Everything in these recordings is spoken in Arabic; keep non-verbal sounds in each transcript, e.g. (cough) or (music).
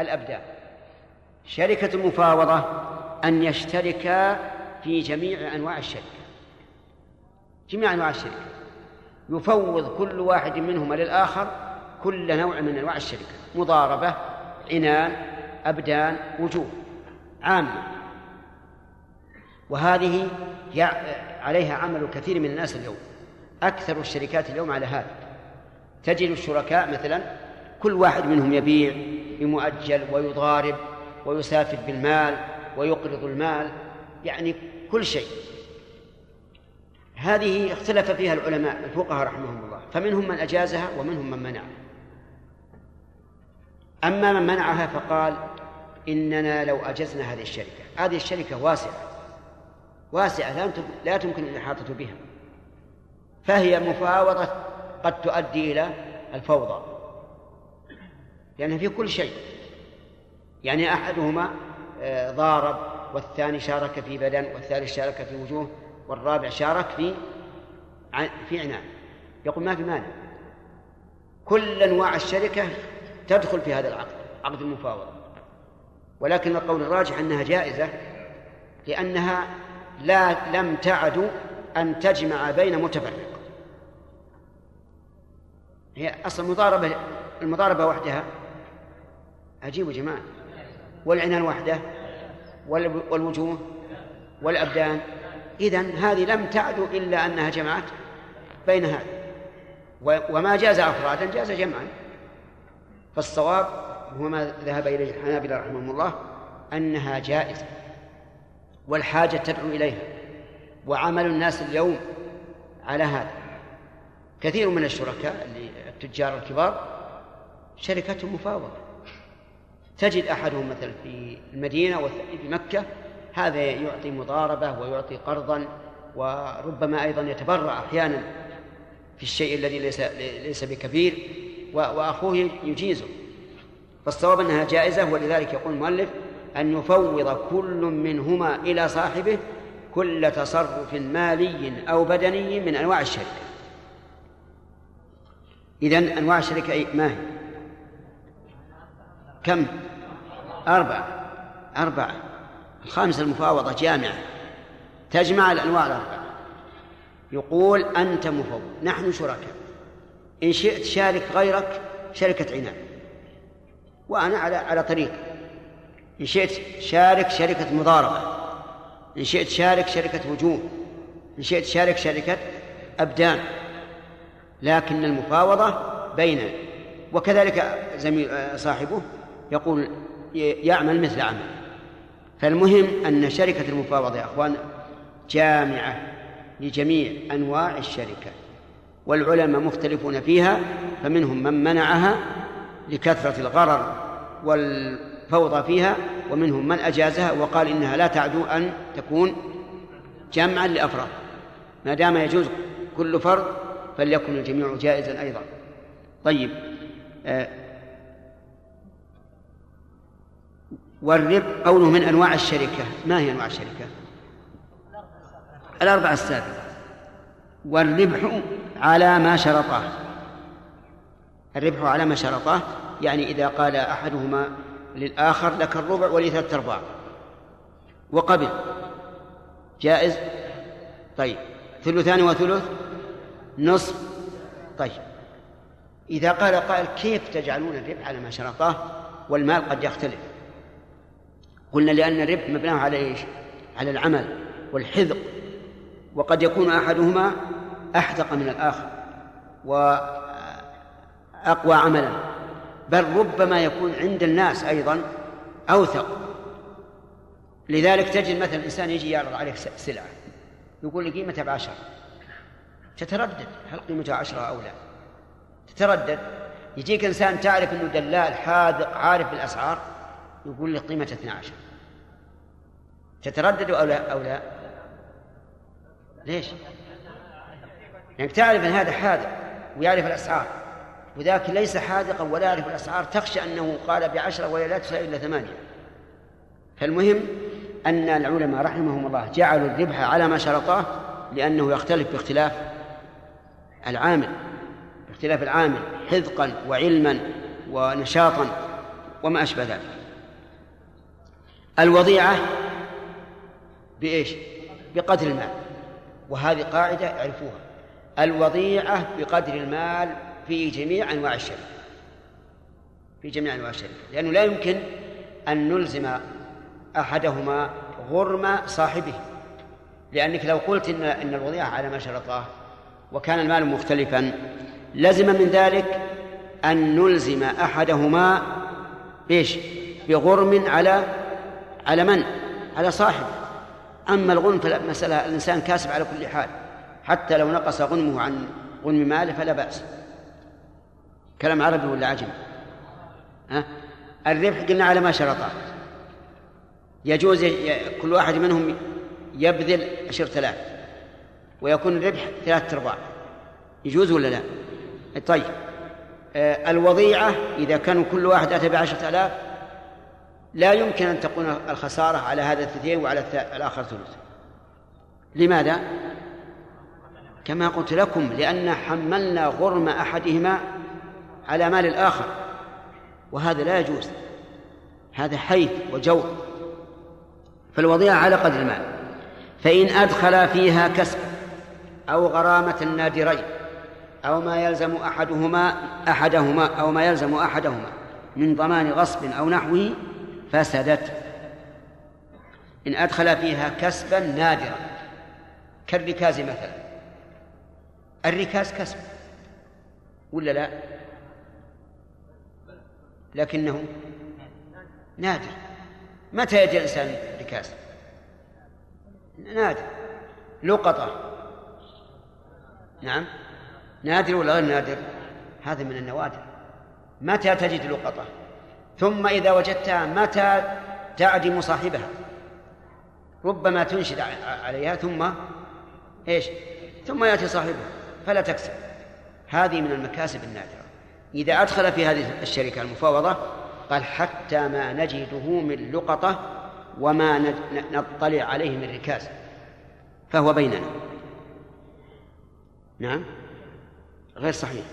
الأبدان شركة المفاوضة أن يشتركا في جميع أنواع الشركة. جميع أنواع الشركة. يفوض كل واحد منهما للآخر كل نوع من أنواع الشركة. مضاربة عنان أبدان وجوه. عامة وهذه عليها عمل كثير من الناس اليوم. أكثر الشركات اليوم على هذا. تجد الشركاء مثلا كل واحد منهم يبيع بمؤجل ويضارب ويسافر بالمال ويقرض المال يعني كل شيء. هذه اختلف فيها العلماء الفقهاء رحمهم الله. فمنهم من أجازها ومنهم من منعها. أما من منعها فقال إننا لو أجزنا هذه الشركة. هذه الشركة واسعة. واسعة لا تمكن الإحاطة بها. فهي مفاوضة قد تؤدي إلى الفوضى. لأنها في كل شيء. يعني أحدهما آه، ضارب والثاني شارك في بدن والثالث شارك في وجوه والرابع شارك في في عنان. يقول ما في مانع. كل أنواع الشركة تدخل في هذا العقد عقد المفاوضة. ولكن القول الراجح أنها جائزة لأنها لا لم تعد أن تجمع بين متفرق هي أصلا المضاربة المضاربة وحدها عجيب يا جماعة. والعنان وحده والوجوه والأبدان. إذن هذه لم تعد إلا أنها جمعت بين هذا وما جاز أفرادا جاز جمعا. فالصواب هو ما ذهب إليه الحنابلة رحمهم الله أنها جائزة والحاجة تدعو إليها وعمل الناس اليوم على هذا. كثير من الشركاء التجار الكبار شركتهم مفاوضة. تجد أحدهم مثلا في المدينة والثاني في مكة هذا يعطي مضاربة ويعطي قرضا وربما أيضا يتبرع أحيانا في الشيء الذي ليس ليس بكبير وأخوه يجيزه فالصواب أنها جائزة ولذلك يقول المؤلف أن يفوض كل منهما إلى صاحبه كل تصرف مالي أو بدني من أنواع الشركة إذن أنواع الشركة ما هي؟ كم؟ أربعة. أربعة. الخامسة المفاوضة جامعة. تجمع الأنواع الأربعة. يقول أنت مفوض. نحن شركاء. إن شئت شارك غيرك شركة عنان وأنا على على طريق. إن شئت شارك شركة مضاربة. إن شئت شارك شركة وجوه إن شئت شارك شركة أبدان. لكن المفاوضة بيننا وكذلك زميل صاحبه يقول يعمل مثل عمل فالمهم أن شركة المفاوضة يا أخوان جامعة لجميع أنواع الشركة والعلماء مختلفون فيها فمنهم من منعها لكثرة الغرر والفوضى فيها ومنهم من أجازها وقال إنها لا تعدو أن تكون جمعا لأفراد. ما دام يجوز كل فرد فليكن الجميع جائزا أيضا. طيب آه والرب قوله من أنواع الشركة. ما هي أنواع الشركة؟ الأربعة السابقة. والربح على ما شرطاه. الربح على ما شرطاه يعني إذا قال أحدهما للآخر لك الربع ولي ثلاثة أرباع. وقبل. جائز؟ طيب. ثلثان وثلث؟ نصف؟ طيب. إذا قال قائل كيف تجعلون الربح على ما شرطاه؟ والمال قد يختلف. قلنا لأن الربح مبناه على إيش؟ على العمل والحذق. وقد يكون أحدهما أحذق من الآخر وأقوى عملا. بل ربما يكون عند الناس أيضا أوثق. لذلك تجد مثلا إنسان يجي يعرض عليك سلعة. يقول لي قيمتها بعشرة. تتردد. هل قيمتها عشرة أو لا؟ تتردد. يجيك إنسان تعرف أنه دلال حاذق عارف بالأسعار. يقول لك قيمة 12 تتردد أو لا؟ أو لا؟ ليش؟ لأنك تعرف أن هذا حاذق ويعرف الأسعار. وذاك ليس حاذقا ولا يعرف الأسعار. تخشى أنه قال بعشرة ولا لا تساوي إلا ثمانية. فالمهم أن العلماء رحمهم الله جعلوا الربح على ما شرطاه لأنه يختلف باختلاف العامل باختلاف العامل حذقا وعلما ونشاطا وما أشبه ذلك. الوضيعة بإيش؟ بقدر المال. وهذه قاعدة اعرفوها. الوضيعة بقدر المال في جميع أنواع الشركة. في جميع أنواع الشركة. لأنه لا يمكن أن نلزم أحدهما غرم صاحبه. لأنك لو قلت إن إن الوضيعة على ما شرطاه وكان المال مختلفا لزم من ذلك أن نلزم أحدهما إيش بغرم على على من؟ على صاحبه. أما الغنم فمسألة الإنسان كاسب على كل حال. حتى لو نقص غنمه عن غنم ماله فلا بأس. كلام عربي ولا عجم ها؟ الربح قلنا على ما شرطه. يجوز كل واحد منهم يبذل عشرة آلاف ويكون الربح ثلاثة أرباع. يجوز ولا لا؟ طيب. آه، الوضيعة إذا كانوا كل واحد أتى بعشرة آلاف لا يمكن أن تكون الخسارة على هذا الثنتين وعلى الآخر ثلث. لماذا؟ كما قلت لكم لأن حملنا غرم أحدهما على مال الآخر وهذا لا يجوز. هذا حيث وجور. فالوضيعة على قدر المال. فإن أدخل فيها كسب أو غرامة نادرين أو ما يلزم أحدهما أحدهما أو ما يلزم أحدهما من ضمان غصب أو نحوه فسدت. إن أدخل فيها كسبا نادرا. كالركاز مثلا. الركاز كسب. ولا لا؟ لكنه نادر. متى يجي الإنسان ركاز؟ نادر. لقطة نعم. نادر ولا غير نادر؟ هذا من النوادر. متى تجد لقطة ثم إذا وجدتها متى تعدم صاحبها؟ ربما تنشد عليها ثم إيش؟ ثم يأتي صاحبها فلا تكسب. هذه من المكاسب النادرة. إذا أدخل في هذه الشركة المفاوضة قال حتى ما نجده من لقطة وما نطلع عليه من ركاز. فهو بيننا. نعم؟ غير صحيح.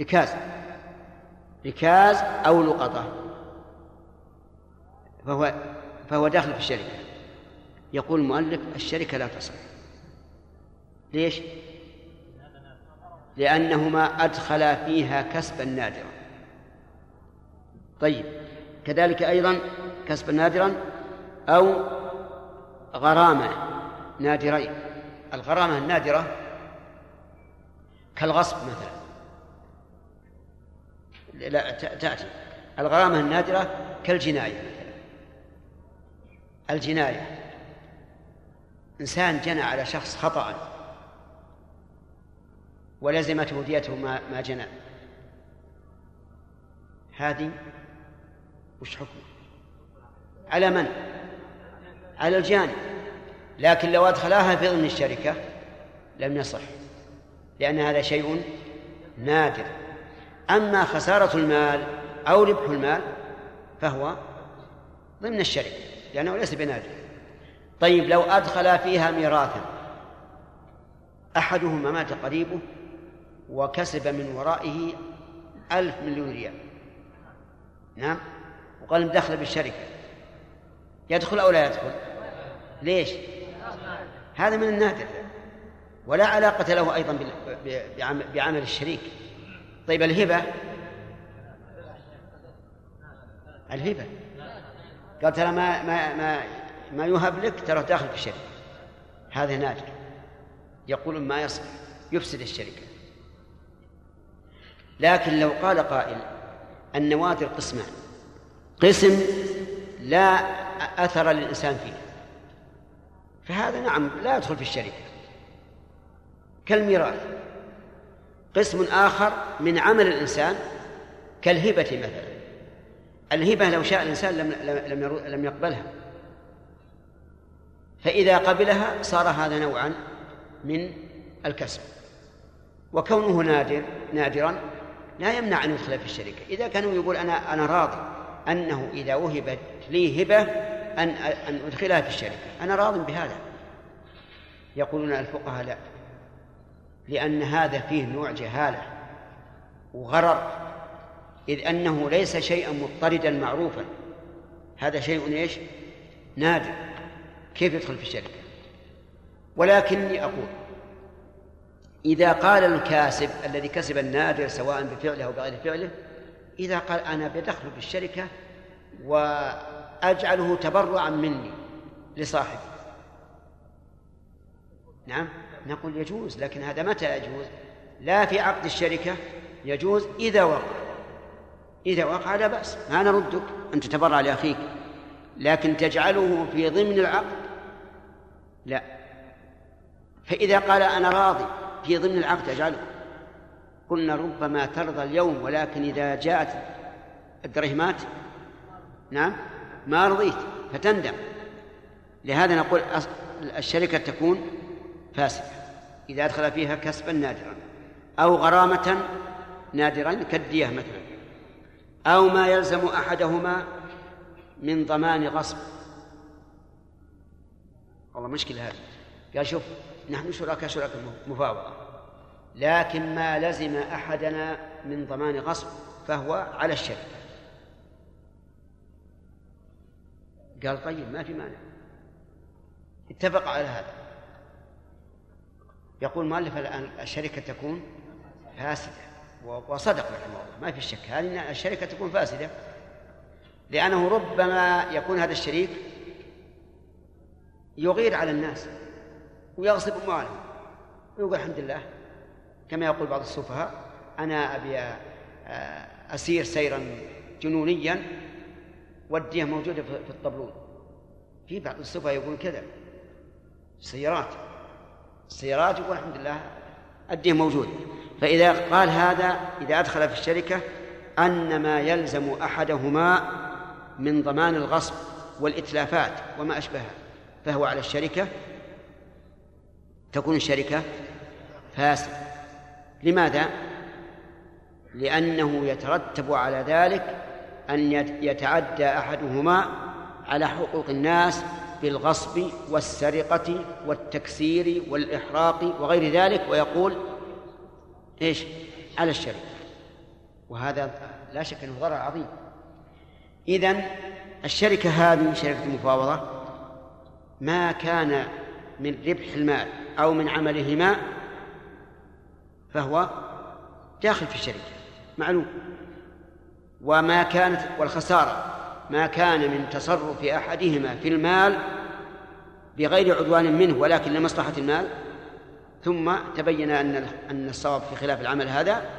ركاز. ركاز أو لقطة. فهو فهو داخل في الشركة. يقول المؤلف الشركة لا تصح. ليش؟ لأنهما أدخلا فيها كسبا نادرا. طيب كذلك أيضا كسبا نادرا أو غرامة نادرين. الغرامة النادرة كالغصب مثلا. لا تأتي. الغرامة النادرة كالجناية. الجناية. إنسان جنى على شخص خطأ ولزمته ديته ما ما جنى. هذه وش حكم على من؟ على الجاني. لكن لو أدخلاها في ضمن الشركة لم يصح لأن هذا شيء نادر. أما خسارة المال أو ربح المال فهو ضمن الشركة. لأنه ليس بنادر. طيب لو أدخل فيها ميراثا أحدهما مات قريبه وكسب من ورائه ألف مليون ريال. نعم؟ وقال دخل بالشركة. يدخل أو لا يدخل؟ ليش؟ هذا من النادر. ولا علاقة له أيضا بعمل الشريك. طيب الهبة؟ الهبة. قال ترى ما ما ما ما يهب لك ترى داخل في الشركة. هذا نادر يقول ما يصح. يفسد الشركة. لكن لو قال قائل النوادر قسمان. قسم لا أثر للإنسان فيه. فهذا نعم لا يدخل في الشركة. كالميراث. قسم آخر من عمل الإنسان كالهبة مثلا. الهبة لو شاء الإنسان لم لم لم يقبلها. فإذا قبلها صار هذا نوعا من الكسب. وكونه نادر نادرا لا يمنع أن يدخل في الشركة. إذا كانوا يقول أنا أنا راضي أنه إذا وهبت لي هبة أن أن أدخلها في الشركة. أنا راض بهذا. يقولون الفقهاء لا لأن هذا فيه نوع جهالة وغرر. إذ أنه ليس شيئا مضطردا معروفا. هذا شيء إيش؟ نادر. كيف يدخل في الشركة؟ ولكني أقول إذا قال الكاسب الذي كسب النادر سواء بفعله أو بغير فعله إذا قال أنا بدخل في الشركة وأجعله تبرعا مني لصاحبي. نعم نقول يجوز لكن هذا متى يجوز؟ لا في عقد الشركة يجوز إذا وقع. إذا وقع لا بأس. ما نردك. أن تتبرع لأخيك. لكن تجعله في ضمن العقد؟ لا. فإذا قال أنا راضي في ضمن العقد أجعله. قلنا ربما ترضى اليوم ولكن إذا جاءت الدرهمات نعم ما رضيت فتندم. لهذا نقول الشركة تكون فاسدة. إذا أدخل فيها كسبا نادرا أو غرامة نادرا كالدية مثلا. أو ما يلزم أحدهما من ضمان غصب. والله مشكلة هذه. قال شوف نحن شركاء شركاء مفاوضة. لكن ما لزم أحدنا من ضمان غصب فهو على الشركة. قال طيب ما في مانع. اتفق على هذا. يقول مؤلف الآن الشركة تكون فاسدة. وصدق رحمه الله. ما في شك. هذه الشركة تكون فاسدة. لأنه ربما يكون هذا الشريك يغير على الناس ويغصب أموالهم. ويقول الحمد لله. كما يقول بعض السفهاء أنا أبي آه، أسير سيرا جنونيا والدية موجودة في الطبلون في بعض السفهاء يقول كذا. سيارات. السيارات يقول الحمد لله الدين موجود فإذا قال هذا إذا أدخل في الشركة أن ما يلزم أحدهما من ضمان الغصب والإتلافات وما أشبهها فهو على الشركة تكون الشركة فاسدة لماذا؟ لأنه يترتب على ذلك أن يتعدى أحدهما على حقوق الناس بالغصب والسرقة والتكسير والإحراق وغير ذلك ويقول إيش؟ على الشركة وهذا لا شك إنه ضرر عظيم. إذن الشركة هذه شركة المفاوضة ما كان من ربح المال أو من عملهما فهو داخل في الشركة. معلوم. وما كانت والخسارة ما كان من تصرف أحدهما في المال بغير عدوان منه ولكن لمصلحة المال ثم تبين أن أن الصواب في خلاف العمل هذا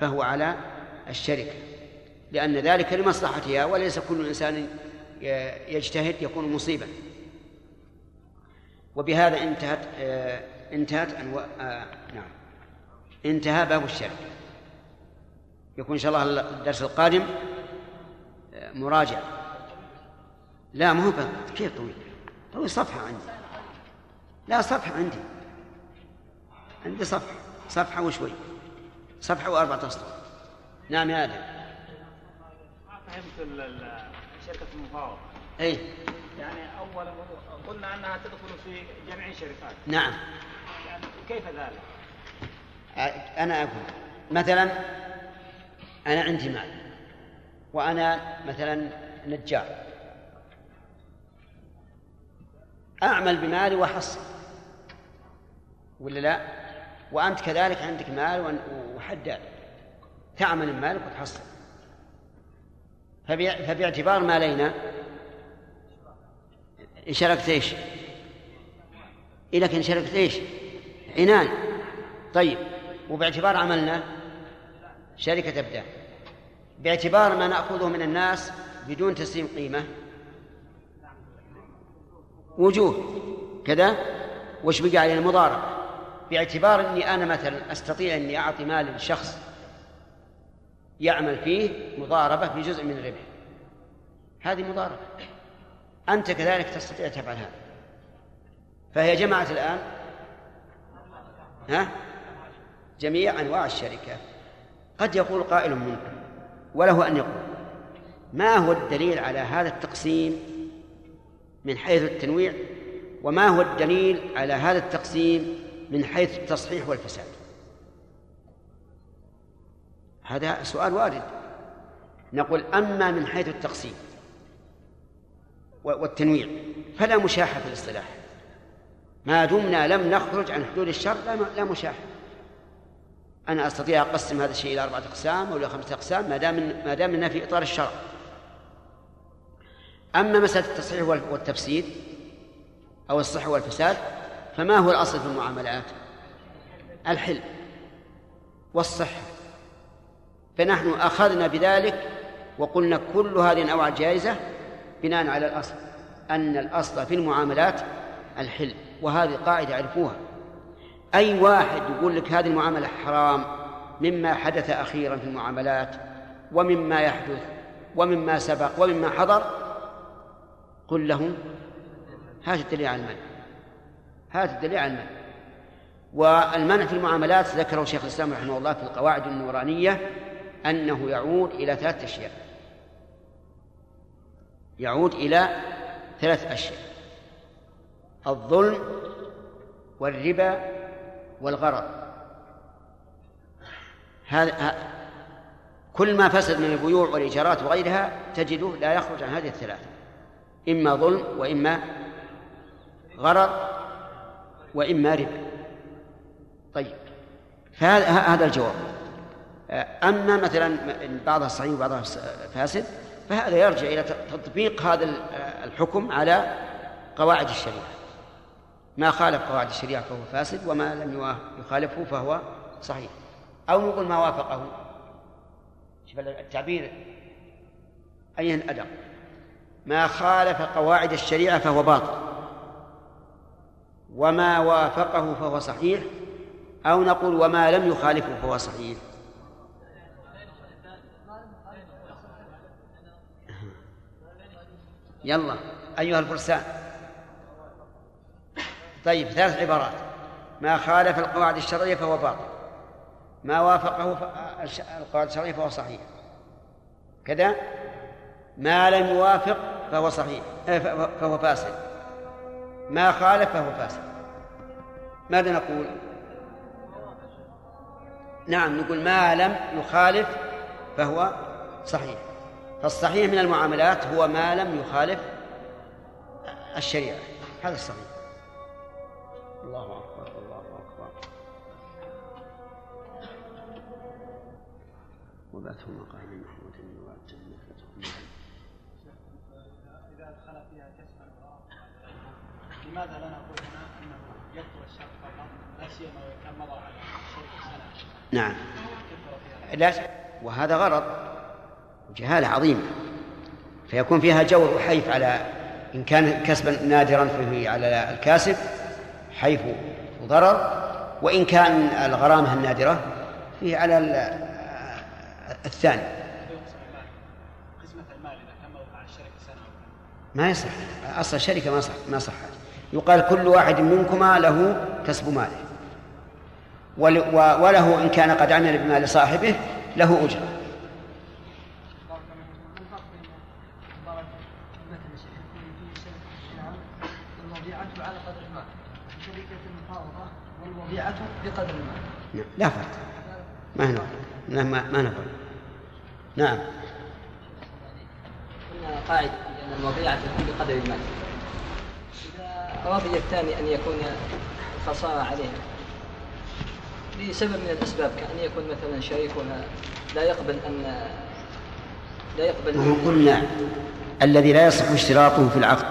فهو على الشركة لأن ذلك لمصلحتها وليس كل إنسان يجتهد يكون مصيبا. وبهذا انتهت انتهت أنواع نعم انتهى باب الشركة يكون إن شاء الله الدرس القادم مراجع لا مو كيف طويل؟ طويل صفحة عندي. لا صفحة عندي. عندي صفحة. صفحة وشوي. صفحة وأربعة أسطر. نعم يا آدم. ما فهمت شركة المفاوضة. أي يعني أولا قلنا أنها تدخل في جميع الشركات. نعم. يعني كيف ذلك؟ أنا أقول مثلا أنا عندي مال وأنا مثلا نجار. أعمل بمالي وأحصل. ولا لا؟ وأنت كذلك عندك مال وحداد تعمل بمالك وتحصل. فباعتبار مالينا إن شركت إيش؟ إيه لكن شركت إيش؟ عنان. طيب وباعتبار عملنا شركة أبدان باعتبار ما نأخذه من الناس بدون تسليم قيمة. وجوه. كذا؟ وش بقى علينا؟ المضاربة باعتبار أني أنا مثلا أستطيع أني أعطي مال لشخص يعمل فيه مضاربة في جزء من الربح. هذه مضاربة. أنت كذلك تستطيع تفعل هذا. فهي جمعت الآن. ها؟ جميع أنواع الشركات قد يقول قائل منكم وله أن يقول ما هو الدليل على هذا التقسيم من حيث التنويع؟ وما هو الدليل على هذا التقسيم من حيث التصحيح والفساد. هذا سؤال وارد. نقول أما من حيث التقسيم والتنويع فلا مشاحة في الاصطلاح. ما دمنا لم نخرج عن حدود الشر لا مشاحة. أنا أستطيع أقسم هذا الشيء إلى أربعة أقسام أو إلى خمسة أقسام ما دام ما دام أنها في إطار الشرع. أما مسألة التصحيح والتفسيد أو الصحة والفساد فما هو الأصل في المعاملات؟ الحل والصحة. فنحن أخذنا بذلك وقلنا كل هذه الأنواع جائزة بناء على الأصل أن الأصل في المعاملات الحل وهذه قاعدة عرفوها أي واحد يقول لك هذه المعاملة حرام مما حدث أخيرا في المعاملات ومما يحدث ومما سبق ومما حضر قل له هات الدليل على المنع. هات الدليل على المنع والمنع في المعاملات ذكره شيخ الإسلام رحمه الله في القواعد النورانية أنه يعود إلى ثلاثة أشياء. يعود إلى ثلاث أشياء. الظلم والربا والغرض. هذا كل ما فسد من البيوع والإيجارات وغيرها تجده لا يخرج عن هذه الثلاثة. إما ظلم وإما غرض وإما ربا. طيب. فهذا هذا الجواب. أما مثلا بعضها صحيح وبعضها فاسد فهذا يرجع إلى تطبيق هذا الحكم على قواعد الشريعة. ما خالف قواعد الشريعة فهو فاسد وما لم يخالفه فهو صحيح. أو نقول ما وافقه. شوف التعبير. أين أدق ما خالف قواعد الشريعة فهو باطل. وما وافقه فهو صحيح أو نقول وما لم يخالفه فهو صحيح. يلا أيها الفرسان. طيب ثلاث عبارات. ما خالف القواعد الشرعية فهو باطل. ما وافقه القواعد الشرعية فهو صحيح. كذا؟ ما لم يوافق فهو صحيح آه، فهو فاسد. ما خالف فهو فاسد ماذا نقول؟ نعم نقول ما لم يخالف فهو صحيح. فالصحيح من المعاملات هو ما لم يخالف الشريعة. هذا الصحيح. الله أكبر الله أكبر. وبعثه مقام لماذا لا نقول هنا أنه يبطل الشرط فقط؟ لا سيما وإن مضى على شرط سنة. نعم. لا وهذا غرض جهالة عظيمة. فيكون فيها جور وحيف على إن كان كسبا نادرا فيه على الكاسب حيف وضرر. وإن كان الغرامة النادرة فيه على الثاني. ما يصح. أصل الشركة ما صح ما صحت يقال كل واحد منكما له كسب ماله. وله إن كان قد عمل بمال صاحبه له أجرة. بقدر المال لا فرق. ما هنا ما ما نفرق نعم. قلنا قاعدة أن الوضيعة تكون بقدر المال. رضي الثاني أن يكون الخسارة عليها. لسبب من الأسباب كأن يكون مثلا شريكها لا يقبل أن لا يقبل أن قلنا الذي لا يصح اشتراطه في العقد.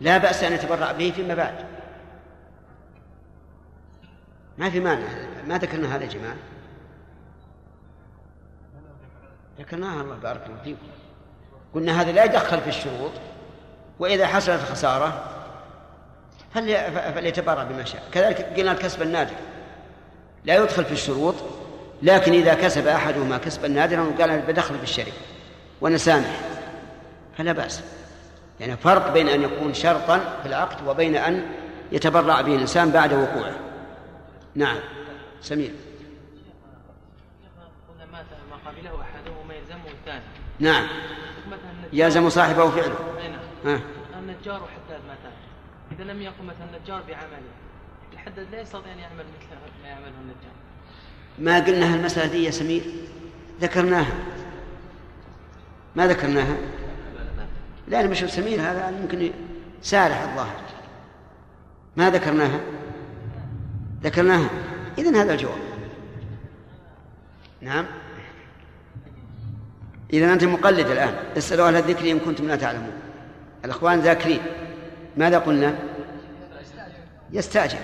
لا بأس أن يتبرع به فيما بعد. ما في مانع ما ذكرنا هذا يا جماعة. ذكرناها الله بارك الله فيكم. قلنا هذا لا يدخل في الشروط وإذا حصلت خسارة فليتبرع بما شاء. كذلك قلنا الكسب النادر. لا يدخل في الشروط لكن إذا كسب أحدهما كسبا نادرا وقال بدخل في الشركة ونسامح فلا بأس. يعني فرق بين أن يكون شرطا في العقد وبين أن يتبرع به الإنسان بعد وقوعه. نعم. سمير. مات ما قبله احدهما يلزمه الثاني نعم. يلزم صاحبه فعله. نعم النجار وحداد ماتان إذا لم يقم مثلا النجار بعمله الحداد لا يستطيع أن يعمل مثل ما يعمله النجار. ما قلنا المسألة دي يا سمير؟ ذكرناها. ما ذكرناها؟ لا أنا مش سمير هذا يمكن سارح الظاهر. ما ذكرناها؟ ذكرناها. إذن هذا الجواب. نعم. إذا أنت مقلد الآن. اسألوا أهل الذكر إن كنتم لا تعلمون. الأخوان ذاكرين. ماذا قلنا؟ يستأجر.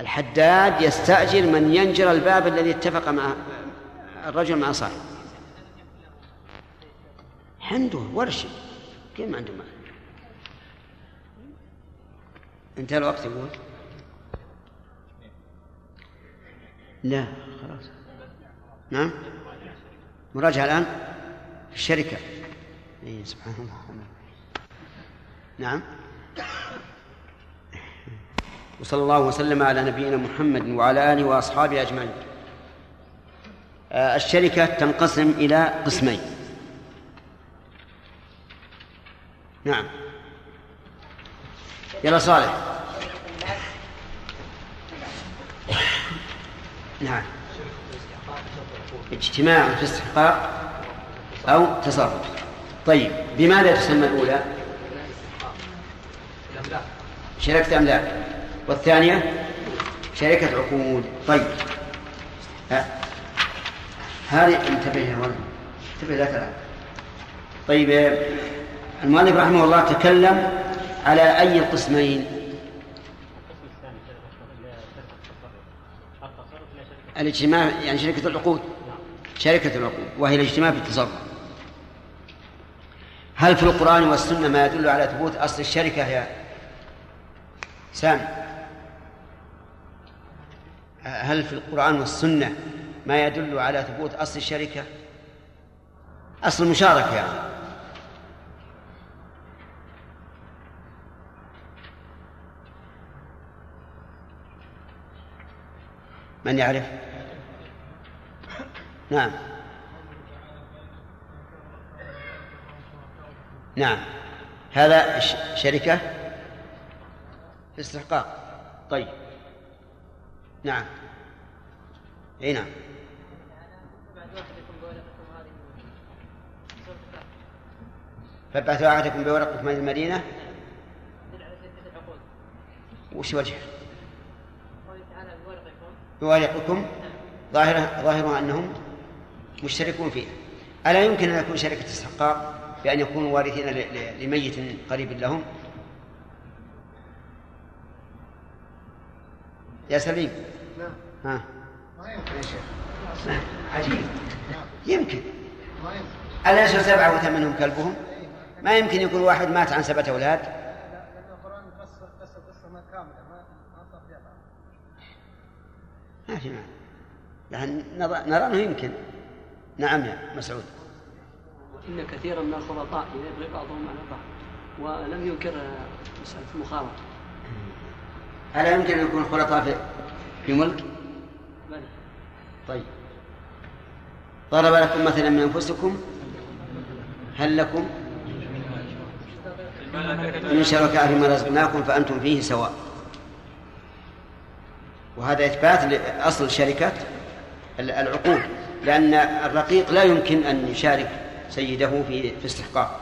الحداد يستأجر من ينجر الباب الذي اتفق مع الرجل مع صاحبه. عنده ورش كيف ما عنده مال؟ انتهى الوقت يقول؟ لا خلاص. نعم؟ مراجعة الآن؟ في الشركة. إيه سبحان الله. نعم. (coughs) وصلى الله وسلم على نبينا محمد وعلى آله وأصحابه أجمعين. آه، الشركة تنقسم إلى قسمين. نعم. يلا صالح. (coughs) نعم. اجتماع في استحقاق أو تصرف. طيب بماذا تسمى الأولى؟ شركة أملاك. والثانية شركة عقود. طيب. هذه انتبه يا ولد. انتبه لا تلعب. طيب المؤلف رحمه الله تكلم على أي القسمين؟ الاجتماع يعني شركة العقود. شركة العقود. وهي الاجتماع في التصرف هل في القرآن والسنة ما يدل على ثبوت أصل الشركة يا سام هل في القرآن والسنة ما يدل على ثبوت أصل الشركة؟ أصل المشاركة يعني. من يعرف؟ نعم. نعم. هذا شركة؟ استحقاق. طيب. نعم. أي نعم. فابعثوا أحدكم بورقكم هذه المدينة. وش وجهه؟ بورقكم. ظاهرة ظاهرها أنهم مشتركون فيها. ألا يمكن أن يكون شركة استحقاق بأن يكونوا وارثين لميت قريب لهم؟ يا سليم. نعم. ها. عجيب. يمكن. ألا يصير سبعة وثمانهم كلبهم. ما يمكن يكون واحد مات عن سبعة أولاد. ما في معنى. يعني نرى أنه يمكن. نعم يا مسعود. إن كثيرا من الخلطاء يبغي بعضهم على بعض ولم ينكر مسألة المخالطة ألا يمكن أن يكون خلطاء في, في ملك؟ طيب. ضرب لكم مثلا من أنفسكم. هل لكم؟ من شركاء فيما رزقناكم فأنتم فيه سواء. وهذا إثبات لأصل الشركة العقود لأن الرقيق لا يمكن أن يشارك سيده في في استحقاق.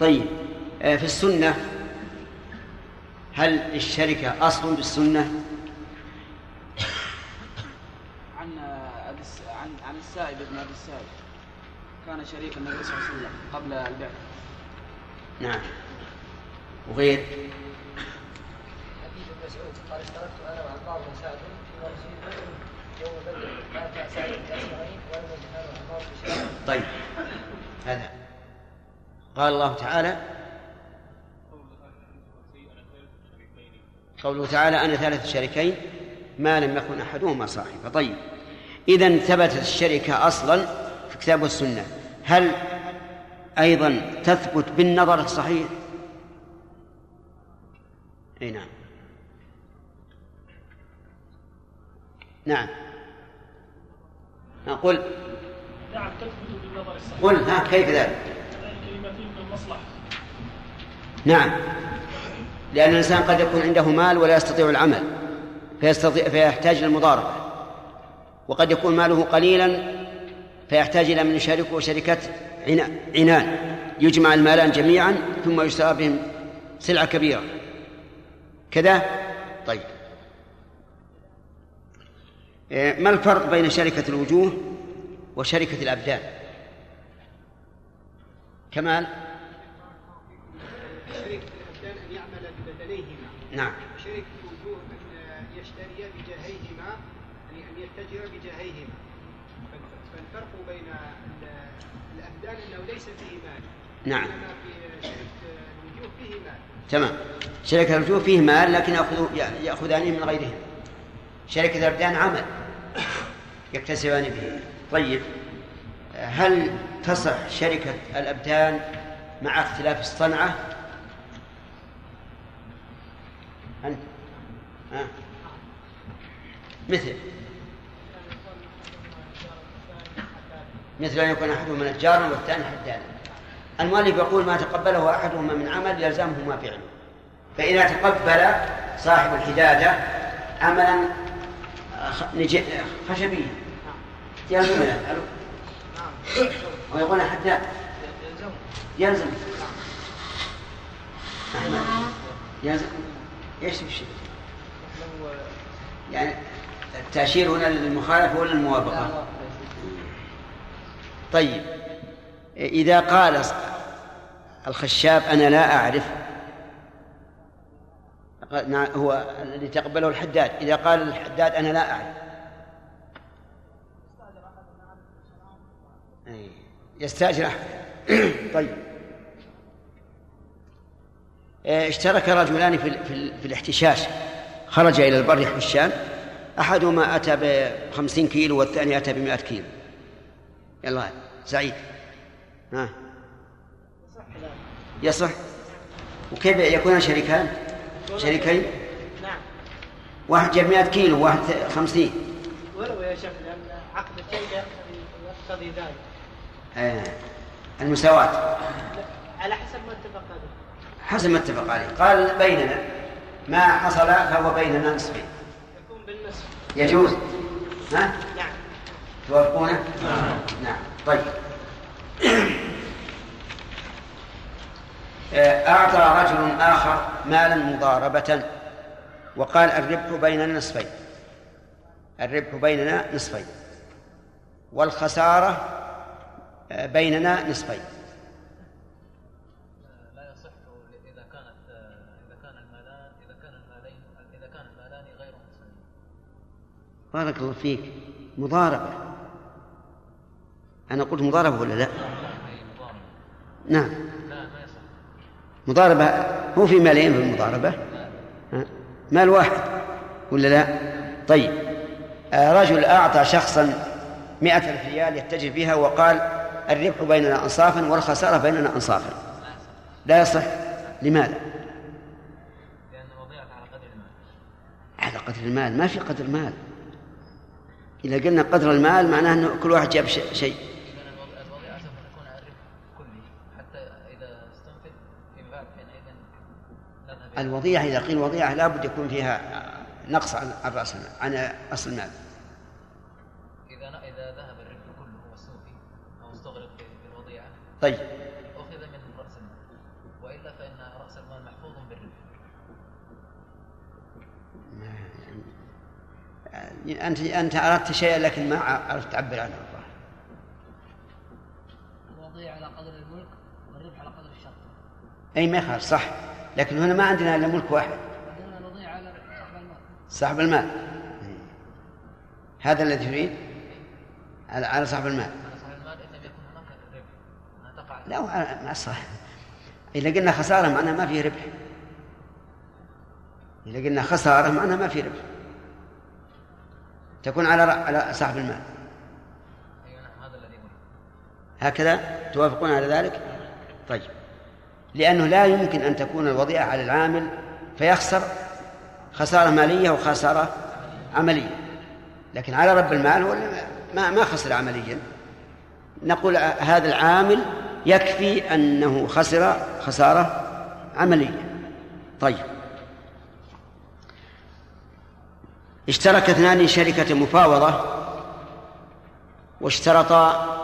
طيب. آه، في السنة هل الشركة أصل بالسنة؟ عن عن عن السائب بن أبي السائب. كان شريك النبي صلى الله عليه وسلم قبل البعث. نعم. وغير؟ حديث ابن مسعود قال اشتركت أنا وعمار بن سعد في مسجد بدر يوم بدر مات سعد باسمعين ولم بشيء طيب. هذا. قال الله تعالى قوله تعالى أنا ثالث شريكين ما لم يكن أحدهما صاحبا طيب. إذا ثبتت الشركة أصلا في الكتاب والسنة هل أيضا تثبت بالنظر الصحيح؟ أي نعم. نعم. قل نعم تثبت بالنظر الصحيح. قل ها كيف ذلك؟ كلمة بالمصلحة. نعم. لأن الإنسان قد يكون عنده مال ولا يستطيع العمل فيستطيع فيحتاج للمضاربة وقد يكون ماله قليلا فيحتاج إلى من يشاركه شركة عنا- عنان يجمع المالان جميعا ثم يشترى بهم سلعة كبيرة. كذا؟ طيب. إيه، ما الفرق بين شركة الوجوه وشركة الأبدان؟ كمال شريك الابدان ان يعمل ببدنيهما نعم. شريك الوجوه أن يشتري بجاهيهما يعني أن يتجر بجاهيهما. فالف- فالفرق بين ال- الأبدان أنه ليس فيه مال. نعم. إنما في شركه الوجوه فيه مال. تمام. شركة الوجوه فيه مال لكن يأخذ يأخذانه من غيرهم. شركة الأبدان عمل يكتسبان به. طيب. هل تصح شركة الأبدان مع اختلاف الصنعة؟ أنت. ها. مثل. مثل أن يكون أحدهما نجارا والثاني حدادا. المؤلف يقول ما تقبله أحدهما من عمل يلزمه ما فعله. فإذا تقبل صاحب الحدادة عملا نج- خشبيا. يلزم يفعله ويقول حداد. يلزم أحمد. يلزم إيش الشيء؟ يعني التأشير هنا للمخالفة ولا الموافقة؟ طيب. إذا قال الخشاب أنا لا أعرف هو الذي تقبله الحداد. إذا قال الحداد أنا لا أعرف. يستأجر أحد. طيب. اشترك رجلان في, ال- في, ال- في الاحتشاش. خرج إلى البر يحشان أحدهما أتى بخمسين كيلو والثاني أتى بمائة كيلو. يلا سعيد. ها؟ يصح؟ وكيف يكون شريكان؟ شريكين؟ نعم. واحد جاب 100 كيلو واحد 50 ولو يا شيخ لأن عقد الشركة يقتضي ذلك. آه. المساواة. على حسب ما اتفق حسب ما اتفق عليه. قال بيننا ما حصل فهو بيننا نصفين يكون بالنصف. يجوز؟ ها؟ نعم. توافقونه؟ نعم. طيب. (clears throat) آه، أعطى رجل آخر مالا مضاربة وقال الربح بيننا نصفين. الربح بيننا نصفين. والخسارة آه، بيننا نصفين. بارك الله فيك. مضاربة. أنا قلت مضاربة ولا لا؟ نعم. مضاربة. هو في مالين في المضاربة؟ مال واحد ولا لا؟ طيب. آه، رجل أعطى شخصا مئة ألف ريال يتجه بها وقال الربح بيننا أنصافا والخسارة بيننا أنصافا. لا يصح. لماذا؟ الوضيعه على قدر المال. على قدر المال. ما في قدر المال إذا قلنا قدر المال معناه أنه كل واحد جاب شيء. الوضيعة إذا قيل وضيعة لابد يكون فيها نقص عن رأس المال عن أصل المال. إذا ذهب الربح كله والسوفي أو استغرق في الوضيعه طيب. أنت أنت أردت شيئا لكن ما عرفت تعبر عنه. الظاهر. الوضيع على قدر الملك والربح على قدر الشرط أي ما يخالف صح. لكن هنا ما عندنا إلا ملك واحد. عندنا الوضيع على صاحب المال. صاحب المال. هذا الذي تريد على على صاحب المال. لا هو ما صح. إذا قلنا خسارة معناها ما في ربح. إذا قلنا خسارة معناها ما في ربح. تكون على على صاحب المال. هكذا توافقون على ذلك؟ طيب. لأنه لا يمكن أن تكون الوضيعة على العامل فيخسر خسارة مالية وخسارة عملية. لكن على رب المال هو ما ما خسر عمليا. نقول هذا العامل يكفي أنه خسر خسارة عملية. طيب. اشترك اثنان شركة مفاوضة واشترطا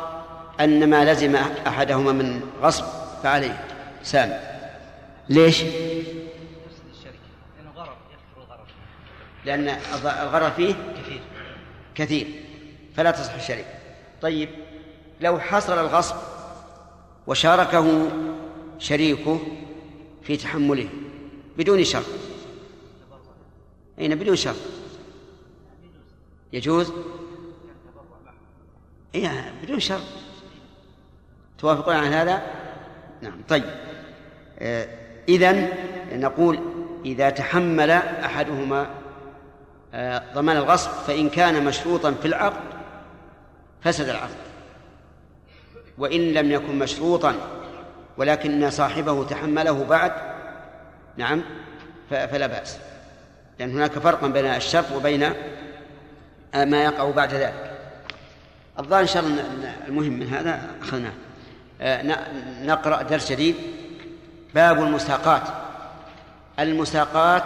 أن ما لزم أحدهما من غصب فعليه. سام. ليش؟ لأن الغرر فيه كثير. كثير فلا تصح الشركة طيب لو حصل الغصب وشاركه شريكه في تحمله بدون شرط. أين؟ بدون شرط. يجوز؟ إيه بدون شرط. توافقون على هذا؟ نعم طيب. آه إذن نقول إذا تحمل أحدهما آه ضمان الغصب فإن كان مشروطا في العقد فسد العقد. وإن لم يكن مشروطا ولكن صاحبه تحمله بعد نعم فلا بأس. لأن هناك فرقا بين الشرط وبين ما يقع بعد ذلك. الظاهر إن شاء الله المهم من هذا أخذناه. آه، نقرأ درس جديد. باب المساقات. المساقات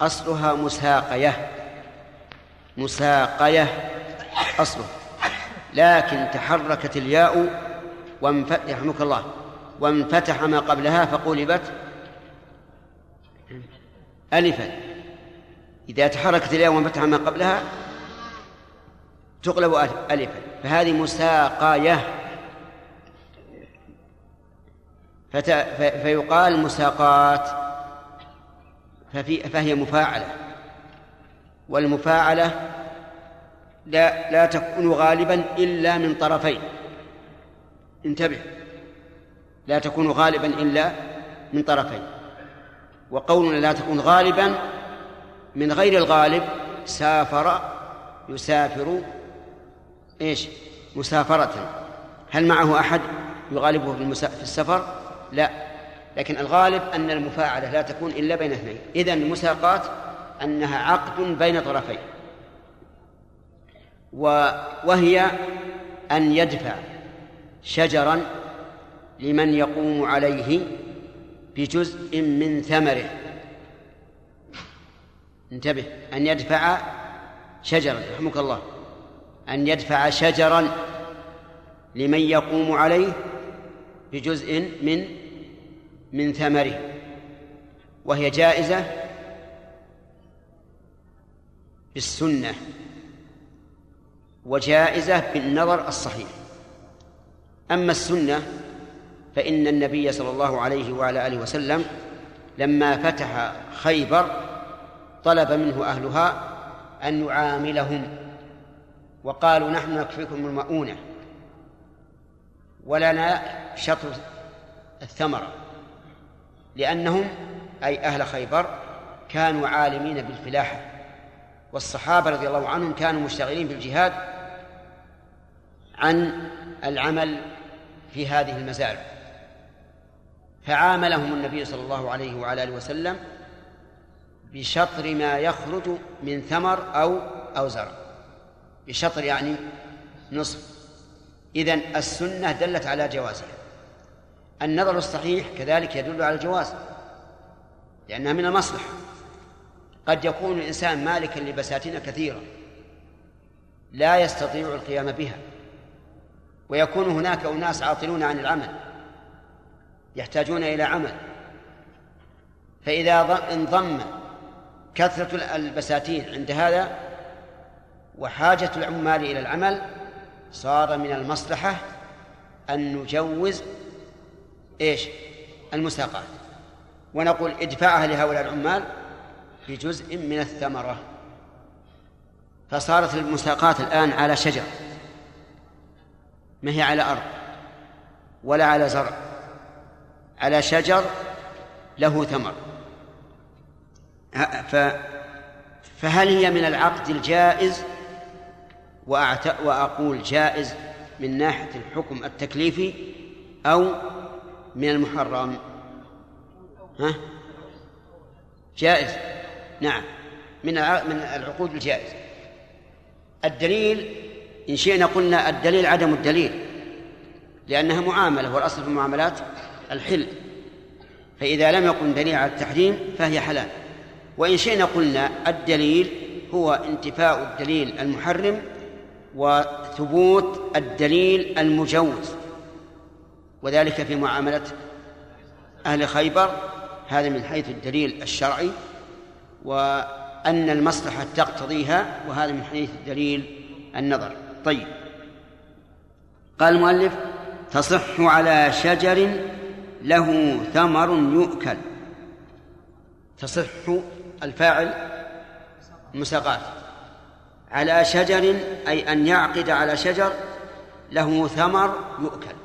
أصلها مساقية. مساقية أصله. لكن تحركت الياء وانف... يرحمك الله. وانفتح ما قبلها فقلبت ألفا. إذا تحركت الياء وانفتح ما قبلها تقلب ألف- ألفا. فهذه مساقاية. فيقال مساقات. ففي... فهي مفاعلة. والمفاعلة لا لا تكون غالبا إلا من طرفين. انتبه. لا تكون غالبا إلا من طرفين. وقولنا لا تكون غالبا من غير الغالب سافر يسافر إيش؟ مسافرة. هل معه أحد يغالبه في, السفر؟ لا. لكن الغالب أن المفاعلة لا تكون إلا بين اثنين. إذن المساقات أنها عقد بين طرفين. و... وهي أن يدفع شجرا لمن يقوم عليه بجزء من ثمره. انتبه. أن يدفع شجرا رحمك الله. أن يدفع شجرا لمن يقوم عليه بجزء من من ثمره. وهي جائزة بالسنة وجائزة بالنظر الصحيح. أما السنة فإن النبي صلى الله عليه وعلى آله وسلم لما فتح خيبر طلب منه أهلها أن يعاملهم. وقالوا نحن نكفيكم المؤونة ولنا شطر الثمرة لأنهم أي أهل خيبر كانوا عالمين بالفلاحة. والصحابة رضي الله عنهم كانوا مشتغلين بالجهاد عن العمل في هذه المزارع. فعاملهم النبي صلى الله عليه وعلى آله وسلم بشطر ما يخرج من ثمر أو أو زرع. بشطر يعني نصف. إذن السنة دلت على جوازها. النظر الصحيح كذلك يدل على الجواز لأنها من المصلحة. قد يكون الإنسان مالكا لبساتين كثيرة لا يستطيع القيام بها ويكون هناك أناس عاطلون عن العمل يحتاجون إلى عمل. فإذا انضم كثرة البساتين عند هذا وحاجة العمال إلى العمل صار من المصلحة أن نجوز إيش؟ المساقات. ونقول ادفعها لهؤلاء العمال بجزء من الثمرة. فصارت المساقات الآن على شجر. ما هي على أرض ولا على زرع. على شجر له ثمر. فهل هي من العقد الجائز. وأقول جائز من ناحية الحكم التكليفي أو من المحرم. ها؟ جائز. نعم. من. من العقود الجائزة الدليل إن شئنا قلنا الدليل عدم الدليل لأنها معاملة والأصل في المعاملات الحل. فإذا لم يكن دليل على التحريم فهي حلال. وإن شئنا قلنا الدليل هو انتفاء الدليل المحرم وثبوت الدليل المجوز وذلك في معاملة أهل خيبر هذا من حيث الدليل الشرعي وأن المصلحة تقتضيها وهذا من حيث الدليل النظر. طيب. قال المؤلف تصح على شجر له ثمر يؤكل. تصح الفاعل مساقات. على شجر أي أن يعقد على شجر له ثمر يؤكل.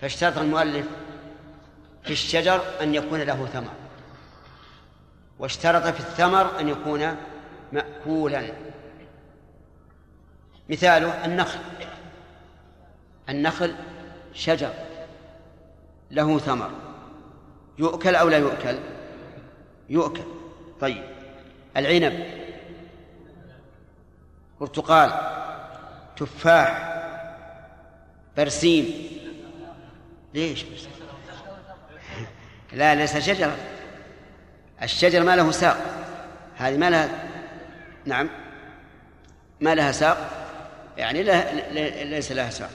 فاشترط المؤلف في الشجر أن يكون له ثمر. واشترط في الثمر أن يكون مأكولا. مثاله النخل. النخل شجر له ثمر. يؤكل أو لا يؤكل؟ يؤكل. طيب. العنب. برتقال. تفاح. برسيم. ليش برسيم؟ (laughs) لا ليس شجرة. الشجر ما له ساق. هذه ما لها نعم. ما لها ساق. يعني لا ليس لها ساق.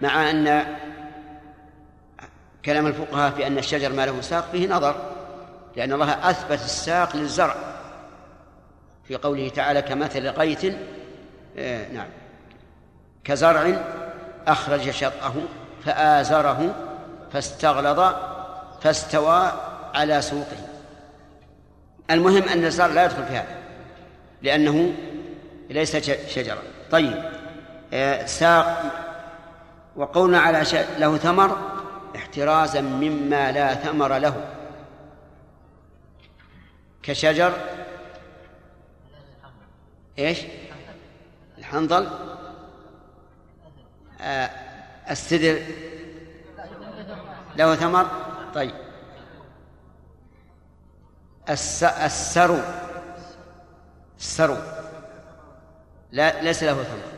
مع أن كلام الفقهاء في أن الشجر ما له ساق فيه نظر لأن الله أثبت الساق للزرع. في قوله تعالى كمثل غيث آه نعم. كزرع أخرج شطأه فآزره فاستغلظ فاستوى على سوقه. المهم أن الزرع لا يدخل في هذا لأنه ليس شجرة. طيب آه ساق وقولنا على له ثمر احترازا مما لا ثمر له. كشجر؟ إيش؟ الحنظل؟ آه السدر؟ له ثمر؟ طيب. الس... السرو. السرو. لا ليس له ثمر.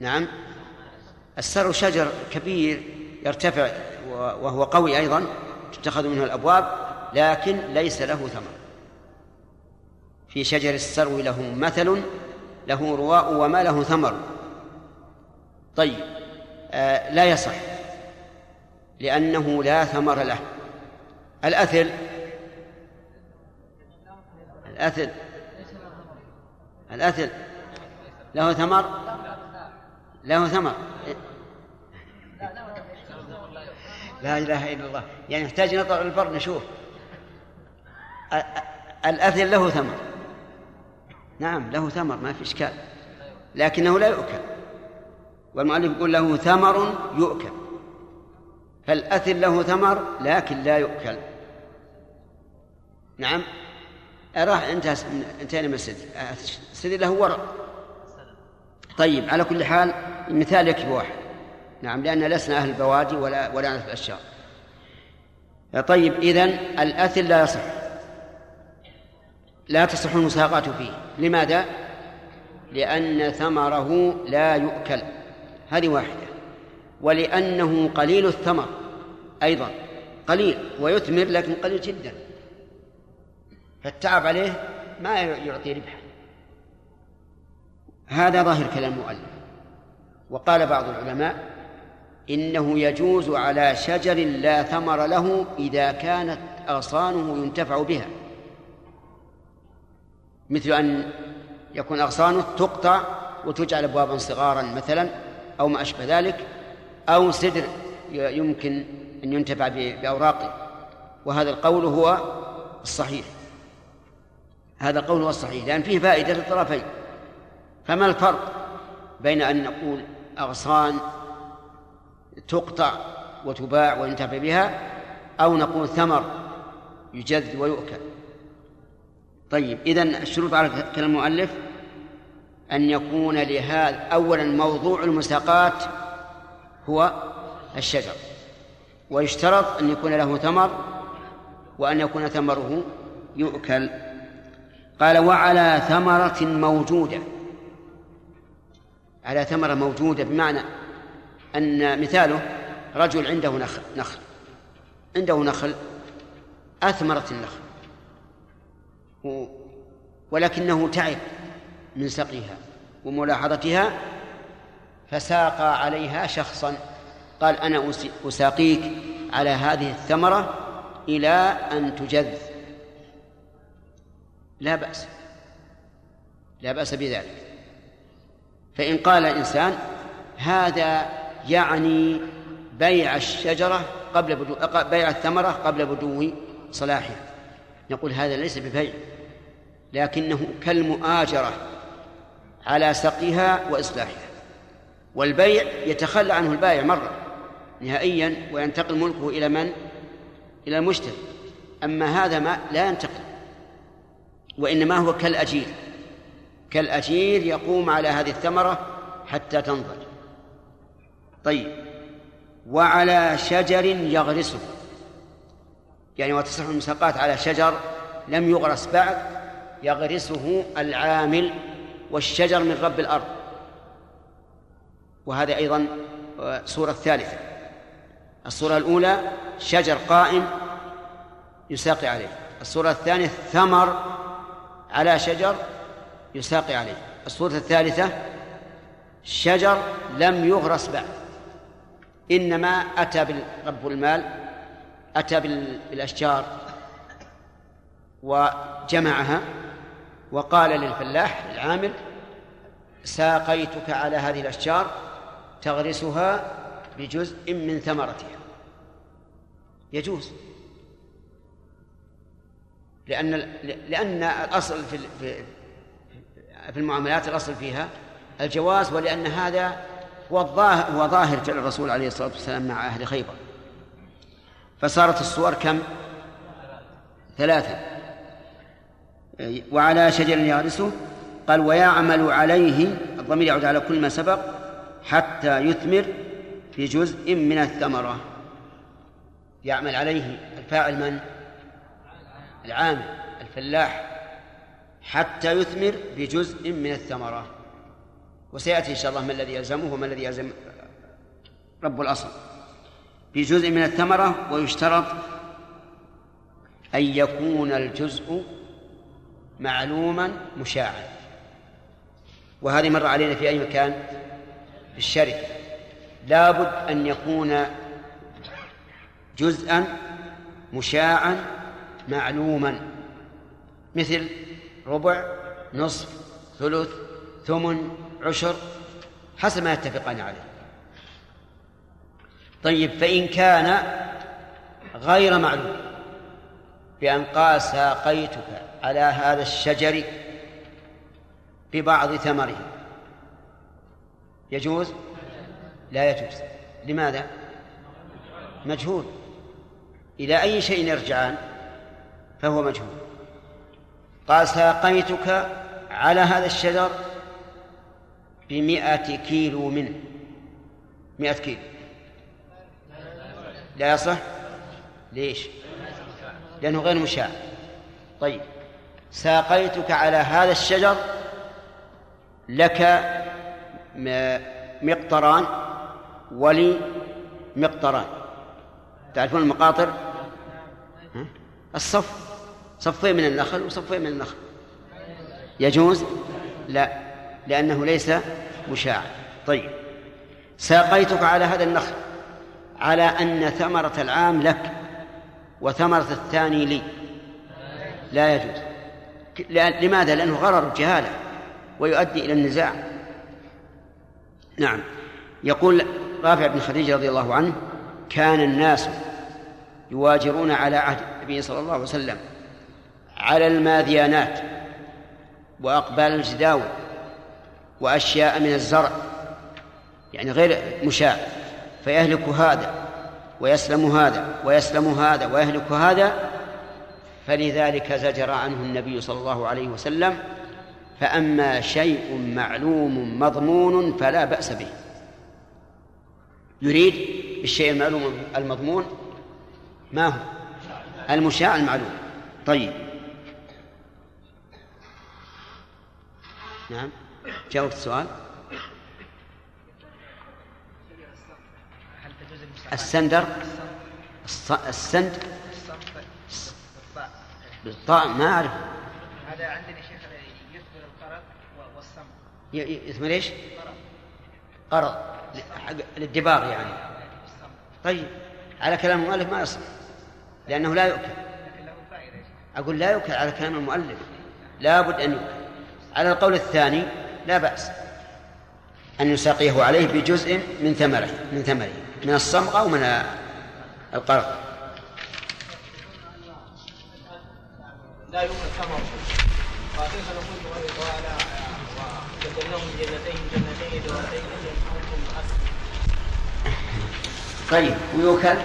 نعم. السرو شجر كبير يرتفع وهو قوي أيضا تتخذ منه الأبواب لكن ليس له ثمر في شجر السرو له مثل له رواء وما له ثمر. طيب آه لا يصح لأنه لا ثمر له. الأثل الأثل الأثل له ثمر؟ له ثمر. لا إله إلا الله. يعني يحتاج نطلع البر نشوف. الأثل له ثمر. نعم له ثمر ما في إشكال. لكنه لا يؤكل. والمؤلف يقول له ثمر يؤكل. فالأثل له ثمر لكن لا يؤكل. نعم. راح انتهى انتهينا من السدر السدر له ورق. طيب على كل حال المثال يكفي واحد. نعم لأن لسنا أهل البوادي ولا ولا نعرف الأشجار. طيب إذن الأثل لا يصح. لا تصح المساقات فيه. لماذا؟ لأن ثمره لا يؤكل. هذه واحدة. ولأنه قليل الثمر أيضا. قليل ويثمر لكن قليل جدا. فالتعب عليه ما يعطي ربحا هذا ظاهر كلام المؤلف. وقال بعض العلماء إنه يجوز على شجر لا ثمر له إذا كانت أغصانه ينتفع بها. مثل أن يكون أغصانه تقطع وتجعل أبوابا صغارا مثلا أو ما أشبه ذلك أو سدر يمكن أن ينتفع بأوراقه. وهذا القول هو الصحيح. هذا القول هو الصحيح لأن فيه فائدة للطرفين. فما الفرق بين أن نقول أغصان تقطع وتباع وينتفع بها أو نقول ثمر يجذ ويؤكل؟ طيب إذن الشروط على كلام المؤلف أن يكون لهذا أولا موضوع المساقات هو الشجر ويشترط أن يكون له ثمر وأن يكون ثمره يؤكل. قال وعلى ثمرة موجودة على ثمرة موجودة بمعنى أن مثاله رجل عنده نخل, نخل. عنده نخل أثمرت النخل. ولكنه تعب من سقيها وملاحظتها فساقى عليها شخصا. قال أنا أس- أساقيك على هذه الثمرة إلى أن تجذ. لا بأس. لا بأس بذلك. فإن قال الإنسان هذا يعني بيع الشجرة قبل بدو... بيع الثمرة قبل بدو صلاحها. نقول هذا ليس ببيع لكنه كالمؤاجرة على سقيها وإصلاحها. والبيع يتخلى عنه البائع مرة نهائيا وينتقل ملكه إلى من؟ إلى المشتري. أما هذا ما لا ينتقل وإنما هو كالأجير. كالأجير يقوم على هذه الثمرة حتى تنضج. طيب. وعلى شجر يغرسه. يعني وتصح المساقات على شجر لم يغرس بعد يغرسه العامل والشجر من رب الأرض. وهذا أيضا صورة ثالثة الصورة الأولى شجر قائم يساقي عليه. الصورة الثانية ثمر على شجر يساقي عليه. الصورة الثالثة شجر لم يغرس بعد. إنما أتى رب المال أتى بال- بالأشجار وجمعها وقال للفلاح العامل ساقيتك على هذه الأشجار تغرسها بجزء من ثمرتها. يجوز. لأن لأن الأصل في في المعاملات الأصل فيها الجواز ولأن هذا هو الظاهر هو ظاهر فعل الرسول عليه الصلاة والسلام مع أهل خيبر فصارت الصور كم؟ ثلاثة وعلى شجر يغرسه قال ويعمل عليه الضمير يعود على كل ما سبق حتى يثمر في جزء من الثمرة يعمل عليه الفاعل من؟ العامل الفلاح حتى يثمر بجزء من الثمرة. وسيأتي إن شاء الله ما الذي يلزمه وما الذي يلزم رب الأصل. بجزء من الثمرة ويشترط أن يكون الجزء معلوما مشاعا وهذه مر علينا في أي مكان؟ في الشركة. لابد أن يكون جزءا مشاعا معلوما. مثل ربع نصف ثلث ثمن عشر حسب ما يتفقان عليه. طيب فإن كان غير معلوم بأن قال ساقيتك على هذا الشجر ببعض ثمره يجوز؟ لا يجوز. لماذا؟ مجهول. إلى أي شيء يرجعان؟ فهو مجهول. قال ساقيتك على هذا الشجر بمئة كيلو منه. مئة كيلو. لا يصح؟ ليش؟ لأنه غير مشاع. طيب. ساقيتك على هذا الشجر لك مقطران ولي مقطران. تعرفون المقاطر؟ الصف. صفين من النخل وصفين من النخل. يجوز؟ لا لأنه ليس مشاعا طيب ساقيتك على هذا النخل على أن ثمرة العام لك وثمرة الثاني لي. لا يجوز. لماذا؟ لأنه غرر الجهالة ويؤدي إلى النزاع. نعم. يقول رافع بن خديجة رضي الله عنه كان الناس يواجرون على عهد النبي صلى الله عليه وسلم على الماذيانات وأقبال الجداول وأشياء من الزرع يعني غير مشاع فيهلك هذا ويسلم هذا ويسلم هذا ويهلك هذا فلذلك زجر عنه النبي صلى الله عليه وسلم فأما شيء معلوم مضمون فلا بأس به. يريد بالشيء المعلوم المضمون ما هو؟ المشاع المعلوم. طيب. نعم. جاوبت السؤال؟ السندر. السند. بالطاء ما أعرف. هذا عندنا شيخ يثمر القرض و- والسمع ي- ي- اسمه ليش؟ قرض. للدباغ يعني. طيب. على كلام المؤلف ما يصح. لأنه لا يؤكل. أقول لا يؤكل على كلام المؤلف. لا بد أن يؤكل. على القول الثاني لا بأس أن يساقيه عليه بجزء من ثمره من ثمره من الصمغة ومن القرض. لا وكيف نقول جنتين جنتين طيب ذواتين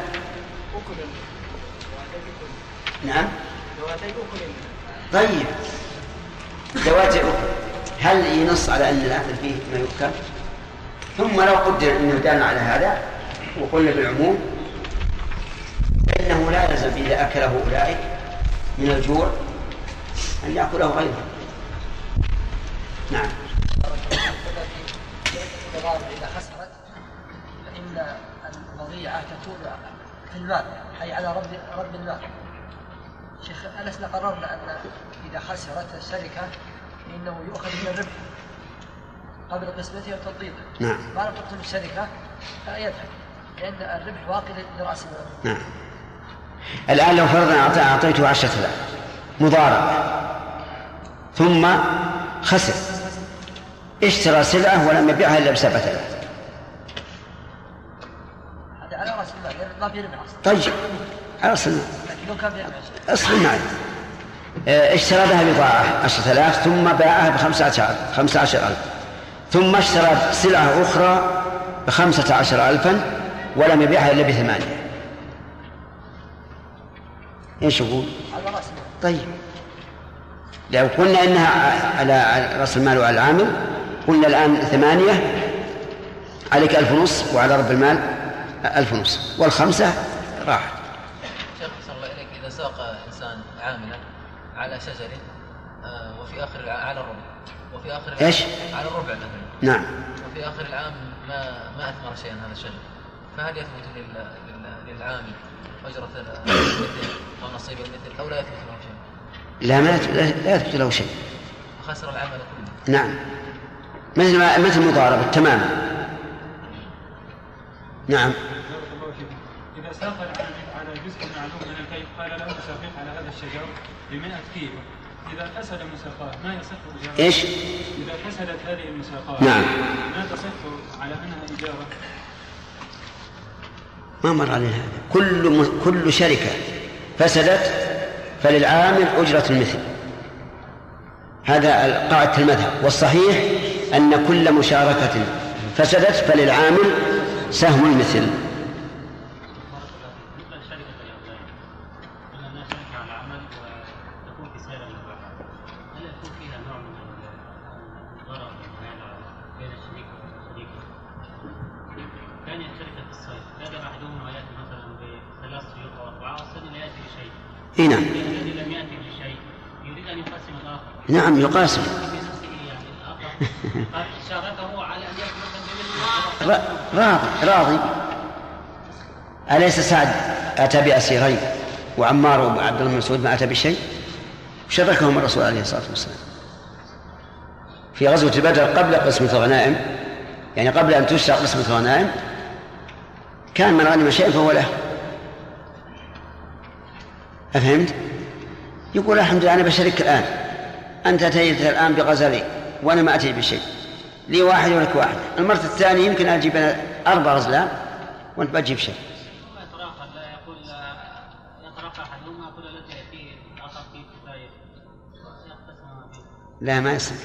أكل. نعم. طيب. ذوات أكل هل ينص على أن الأكل فيه ما يؤكل؟ ثم لو قدر أنه دان على هذا وقلنا بالعموم فإنه لا يلزم إذا أكله أولئك من الجوع أن يأكله غيره. نعم. إذا خسرت فإن تكون على رب رب المال شيخ ألسنا قررنا أن إذا خسرت الشركة فإنه يؤخذ من الربح قبل قسمته وتضبيطه نعم. ما لم تقسم الشركة فيذهب لأن الربح واقع لرأس المال نعم. الآن لو فرضنا أعط- أعطيته عشرة آلاف مضارب ثم خسر اشترى سلعة ولم يبيعها إلا بسبعة آلاف. هذا على رأس المال ما في ربح أصلا. طيب. على أصل المال. لكن لو كان في أصل المال آه، اشترى بها بضاعة عشرة آلاف ثم باعها بخمسة عشر خمسة عشر ألف. ثم اشترى سلعة أخرى بخمسة عشر ألفا ولم يبيعها إلا بثمانية. إيش يقول؟ طيب. لو قلنا إنها على رأس المال وعلى العامل قلنا الآن ثمانية عليك ألف ونص وعلى رب المال ألف ونص. والخمسة راحت شيخ صلى الله إليك إذا ساق إنسان عاملا على شجر آه، وفي آخر الع- على الربع. وفي آخر العام- إيش؟ على الربع مثلا. نعم. وفي آخر العام ما ما أثمر شيئا هذا الشجر. فهل يثبت لل... لل... للعامل أجرة المثل أو نصيب المثل أو لا يثبت له شيء؟ لا ما يثبت- لا لا يثبت له شيء. خسر العمل كله. نعم. مثل ما مثل المضاربة تماما. نعم. إذا ساق العامل على جزء معلوم من الكيل قال له ساقيك على هذا الشجر ب 100 كيلو. إذا فسد مساقاه ما يصح إجارة إيش؟ إذا فسدت هذه المساقات نعم. ما تصح على أنها إجارة ما مر علينا هذا. كل م... كل شركة فسدت فللعامل أجرة المثل. هذا قاعدة المذهب. والصحيح أن كل مشاركة فسدت فللعامل سهم المثل. بمثل (laughs) ر- راضي راضي. أليس سعد أتى بأسيرين وعمار وعبد الله بن مسعود ما أتى بشيء؟ شاركهم الرسول عليه الصلاة والسلام. في غزوة بدر قبل قسمة الغنائم يعني قبل أن تشرع قسمة الغنائم كان من غنم شيئا فهو له. أفهمت؟ يقول الحمد لله أنا بشارك الآن. أنت أتيت الآن بغزلين وأنا ما أتي بشيء. لي واحد ولك واحد. المرة الثانية يمكن أجيب أنا أربع غزلان وأنت ما تجيب شيء. لا ما يصير.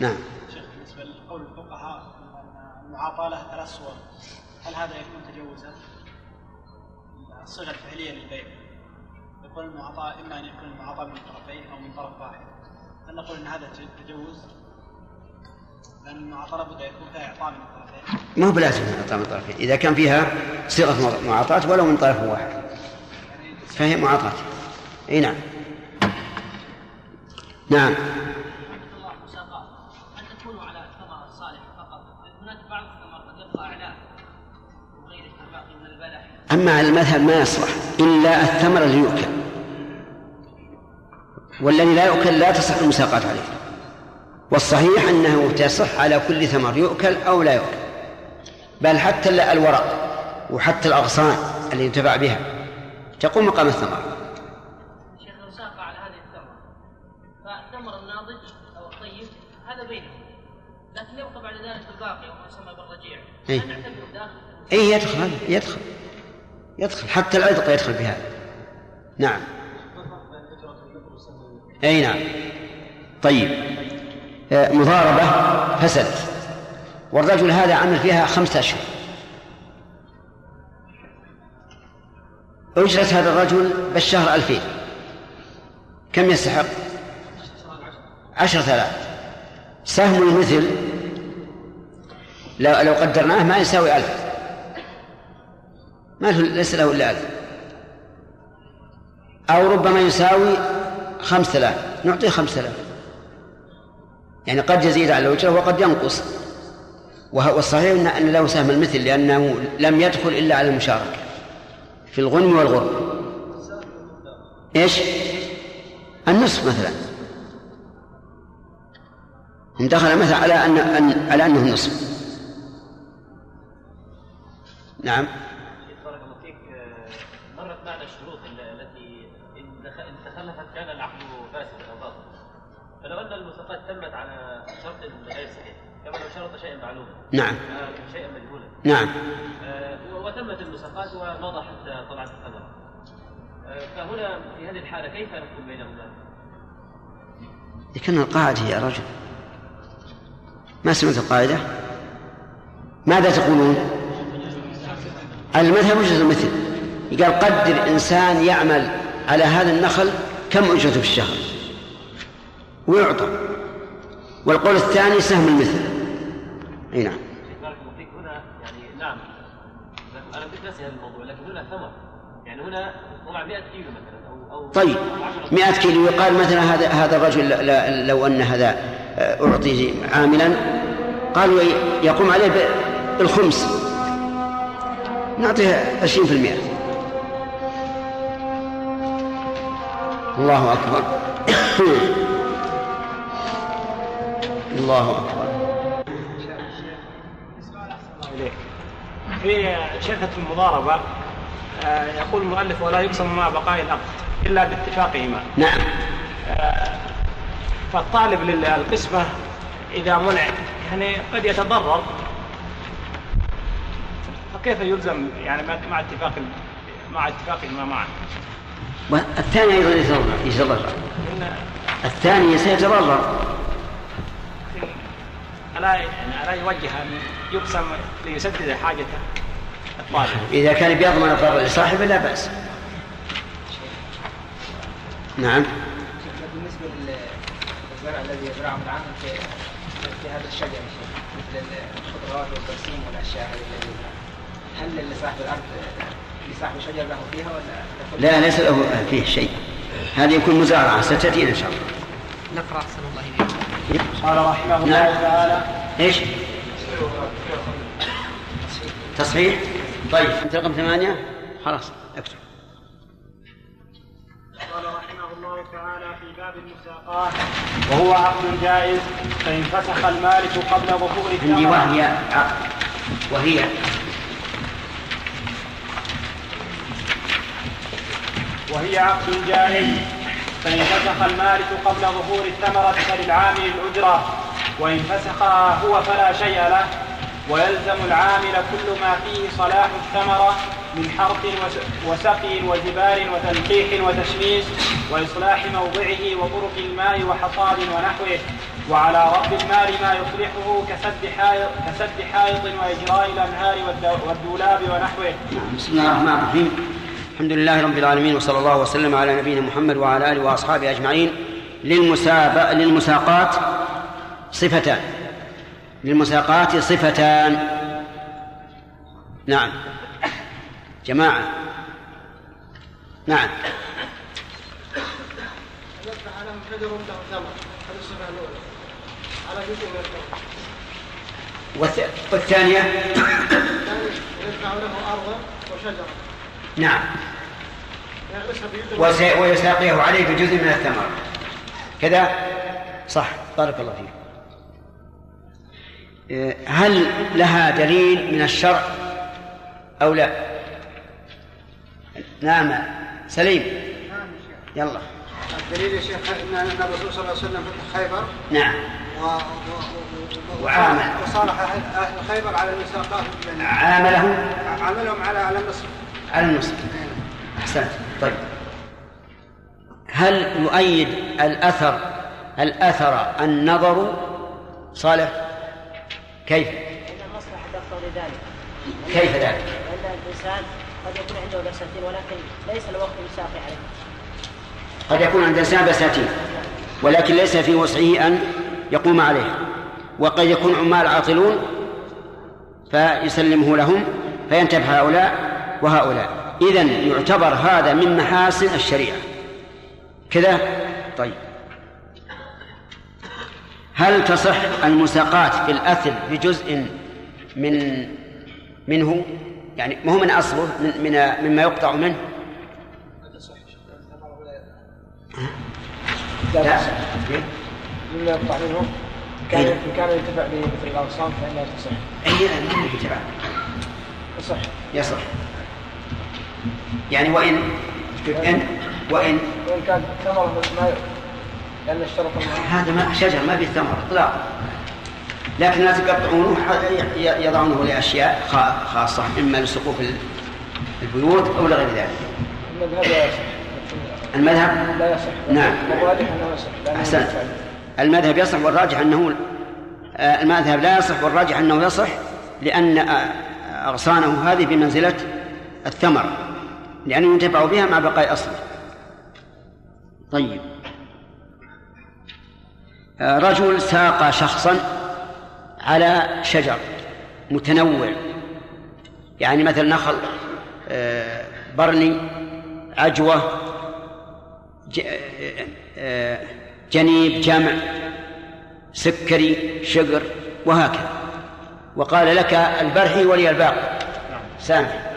نعم. شيخ بالنسبة لقول الفقهاء أن المعاطاة لها ثلاث صور هل هذا يكون تجوزا؟ الصيغة الفعلية للبيع. يقول المعاطاة إما أن يكون المعاطاة من طرفين أو من طرف واحد. هل نقول إن هذا تجوز؟ لأن لابد ان يكون فيها إعطاء من الطرفين ما هو بلازم إعطاء من طرفين. إذا كان فيها صيغة معاطاة ولو من طرف واحد. فهي معاطاة. أي نعم. نعم. الله مساقات هل تكون على الثمر الصالح فقط؟ هناك بعض الثمر قد يبقى اعلاه وغيره كالباقي من البلح. أما على المذهب ما يصلح إلا الثمر اللي يؤكل والذي لا يؤكل لا تصح المساقات عليه. والصحيح أنه تصح على كل ثمر يؤكل أو لا يؤكل. بل حتى الورق وحتى الأغصان اللي ينتفع بها تقوم مقام الثمر. شيخ لو ساق على هذه الثمرة فالثمر الناضج أو الطيب هذا بينهم لكن يبقى بعد ذلك الباقي وما يسمى بالرجيع. إيه. هل نعتبره داخل؟ اي يدخل يدخل يدخل. حتى العتق يدخل بهذا نعم. أي نعم. طيب. آه، مضاربة فسدت والرجل هذا عمل فيها خمسة أشهر. أجرة هذا الرجل بالشهر ألفين. كم يستحق؟ عشرة آلاف. سهم المثل لو لو قدرناه ما يساوي ألف. ما ليس له إلا ألف. أو ربما يساوي خمسة آلاف. نعطيه خمسة آلاف. يعني قد يزيد على الأجرة وقد ينقص. والصحيح أن له سهم المثل لأنه لم يدخل إلا على المشاركة. في الغنم والغرم إيش؟ النصف مثلا. إن دخل مثلا على أن- على أنه النصف نعم. كان العقد فاسدا أو باطلا فلو أن المساقات تمت على شرط غير صحيح كما لو شرط شيئا معلوما نعم. آه، شيئا مجهولا. نعم. آه، وتمت المساقات ومضى حتى طلعت الثمرة آه، فهنا في هذه الحالة كيف نحكم بينهما؟ لكن القاعدة يا رجل. ما سمعت القاعدة؟ ماذا تقولون؟ المذهب وجهة المثل. قال قدر إنسان يعمل على هذا النخل كم أجرته في الشهر؟ ويعطى. والقول الثاني سهم المثل. أي نعم. بارك هنا يعني نعم. أنا كنت ناسي هذا الموضوع لكن هنا ثمر يعني هنا وضع 100 كيلو مثلا أو, أو طيب. 100 كيلو. يقال مثلا هذا هذا الرجل لو أن هذا آه، أعطي عاملا قالوا يقوم عليه بالخمس. نعطيه 20% الله أكبر. الله أكبر. في شركة المضاربة آه، يقول المؤلف ولا يقسم مع بقاء العقد إلا باتفاقهما. نعم. آه، فالطالب للقسمة إذا منع يعني قد يتضرر. فكيف يلزم يعني مع- اتفاق مع اتفاقهما معا؟ والثاني أيضا يتضرر الثاني سيتضرر ألا يعني ألا يوجه أن يقسم ليسدد حاجة الطالب. إذا كان بيضمن الضرر لصاحبه لا بأس. نعم. بالنسبة للزرع الذي يزرعه العام في في هذا الشجر مثل الخضروات والبرسيم والأشياء هذه. هل لصاحب الأرض له فيها ولا لا ليس له فيه شيء. هذه يكون مزارعة ستأتينا إن شاء الله. نقرأ أحسن الله إليك. قال رحمه الله نعم. تعالى. إيش؟ تصحيح؟ طيب أنت رقم ثمانية؟ خلاص اكتب. قال رحمه الله تعالى في باب المساقات وهو عقد جائز فإن فسخ المالك قبل ظهور عندي وهي عقد وهي. وهي عقد جائز. فإن فسخ المالك قبل ظهور الثمرة فللعامل الأجرة وإن فسخها هو فلا شيء له. ويلزم العامل كل ما فيه صلاح الثمرة من حرث وس- وسقي وجبال وتنقيح وتشميس وإصلاح موضعه وطرق الماء وحصاد ونحوه. وعلى رب المال ما يصلحه كسد حائط, كسد حائط وإجراء الأنهار والدو- والدولاب ونحوه. بسم الله الرحمن الرحيم. الحمد لله رب العالمين وصلى الله وسلم على نبينا محمد وعلى آله وأصحابه أجمعين. للمساقات صفتان. للمساقات صفتان. نعم. جماعة. نعم. والثانية؟ الثاني يفتح له أرضا وشجرة. نعم. ويساقيه عليه بجزء من الثمر. كذا؟ صح. بارك الله فيك. آه، هل لها دليل من الشرع أو لا؟ نعم. سليم. يلا. الدليل يا شيخ إن الرسول صلى الله عليه وسلم فتح خيبر نعم. و... و... و... وعامل. وصالح أهل أهل خيبر على المساقات عاملهم؟ عاملهم على على النصر. على النصر أحسنت. طيب. هل يؤيد الأثر الأثر النظر؟ صالح. كيف؟ إن المصلحة تقتضي ذلك كيف ذلك؟ لأن الإنسان قد يكون عنده بساتين ولكن ليس الوقت يساقي عليه. قد يكون عند الإنسان بساتين ولكن ليس في وسعه أن يقوم عليه. وقد يكون عمال عاطلون فيسلمه لهم فينتبه هؤلاء وهؤلاء إذن يعتبر هذا من محاسن الشريعة كذا طيب هل تصح المساقات في الأثل بجزء من منه يعني ما هو من أصله من, من مما يقطع منه لا مما يقطع منه كان كان ينتفع به مثل الاغصان فانها تصح. أي ما ينتفع تصح. يصح يعني وإن إن وإن وإن كان ثمرة ما لأن الشرط هذا ما شجر ما فيه ثمر اطلاقا لكن الناس يقطعونه يضعونه لأشياء خا- خاصة إما لسقوف ال- البيوت أو لغير ذلك المذهب لا يصح. المذهب لا يصح. نعم. الراجح انه يصح. يفعل. المذهب يصح والراجح أنه آه، المذهب لا يصح والراجح أنه يصح لأن آه، أغصانه هذه بمنزلة الثمر لأنه ينتفع بها مع بقاء أصله. طيب. آه، رجل ساق شخصا على شجر متنوع. يعني مثل نخل آه، برني عجوة آه، جنيب جمع سكري شقر وهكذا. وقال لك البرحي ولي الباقي. سامح.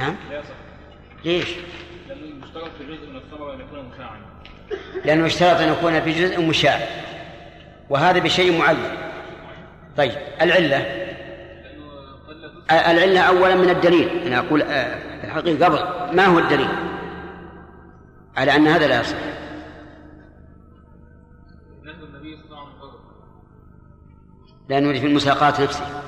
نعم. ليش؟ لأنه يشترط في جزء من الثمرة أن يكون مشاعا لأنه اشترط أن يكون في جزء مشاع وهذا بشيء معين طيب العلة. العلة أولا من الدليل. أنا أقول الحقيقة قبل. ما هو الدليل؟ على أن هذا لا يصح. نهي النبي صلى الله عليه وسلم. لأنه في المساقات نفسه.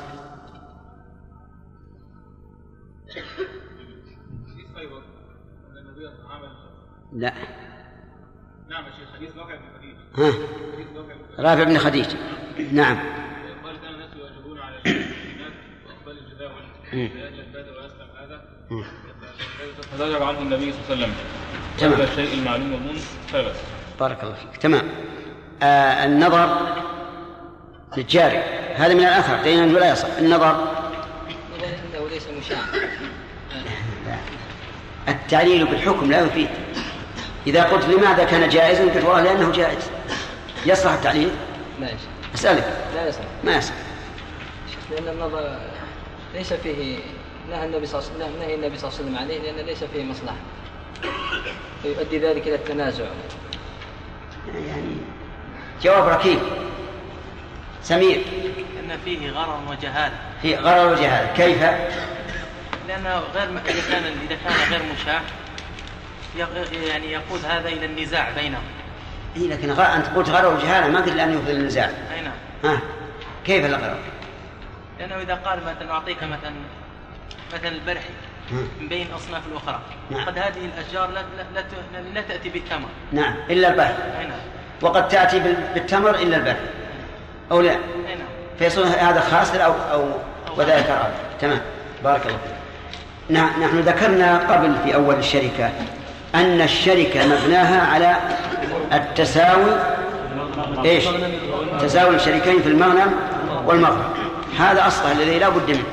لا. نعم يا شيخ حديث واقع بن خديج ها؟ رافع بن خديج نعم. قال كان الناس يواجهون على الجداول مم. لأجل البدء ويسلم هذا. فزجر عنه النبي صلى الله عليه وسلم. تمام. وإلى الشيء المعلوم والمنس فلا بأس بارك الله فيك. تمام. آه النظر للجاري هذا من الأثر دين أنه لا يصح. النظر. إذا إنه ليس مشاعا التعليل بالحكم لا يفيد. إذا قلت لماذا كان جائزا؟ قلت والله لأنه جائز. يصلح التعليل؟ لا يصح أسألك. لا يصح ما يصح لأن النظر ليس فيه نهى النبي صلى الله عليه وسلم نهي النبي صلى الله عليه وسلم عليه لأن ليس فيه مصلحة. ويؤدي ذلك إلى التنازع. يعني جواب ركيب. سمير. أن فيه غرر وجهالة في غرر وجهالة كيف؟ لأنه غير إذا كان إذا كان غير مشاع. يغ- يعني يقود هذا إلى النزاع بينهم. إيه لكن غ... أنت قلت غرر وجهالة ما قلت لأنه يفضل النزاع. أي نعم. ها؟ كيف الغرر؟ لأنه إذا قال مثلا أعطيك مثلا مثلا البرحي. من بين الأصناف الأخرى. نعم. قد هذه الأشجار لا, لا, لا, لا تأتي بالثمر نعم إلا البحر أي نعم. وقد بال- بالتمر إلا البر أو لا؟ أي نعم. فيصير هذا خاسر أو أو وذلك رابح تمام. بارك الله فيك. نعم نحن ذكرنا قبل في أول الشركة أن الشركة مبناها على التساوي إيش؟ تساوي الشريكين في المغنم والمغنم هذا أصلها الذي لا بد منه.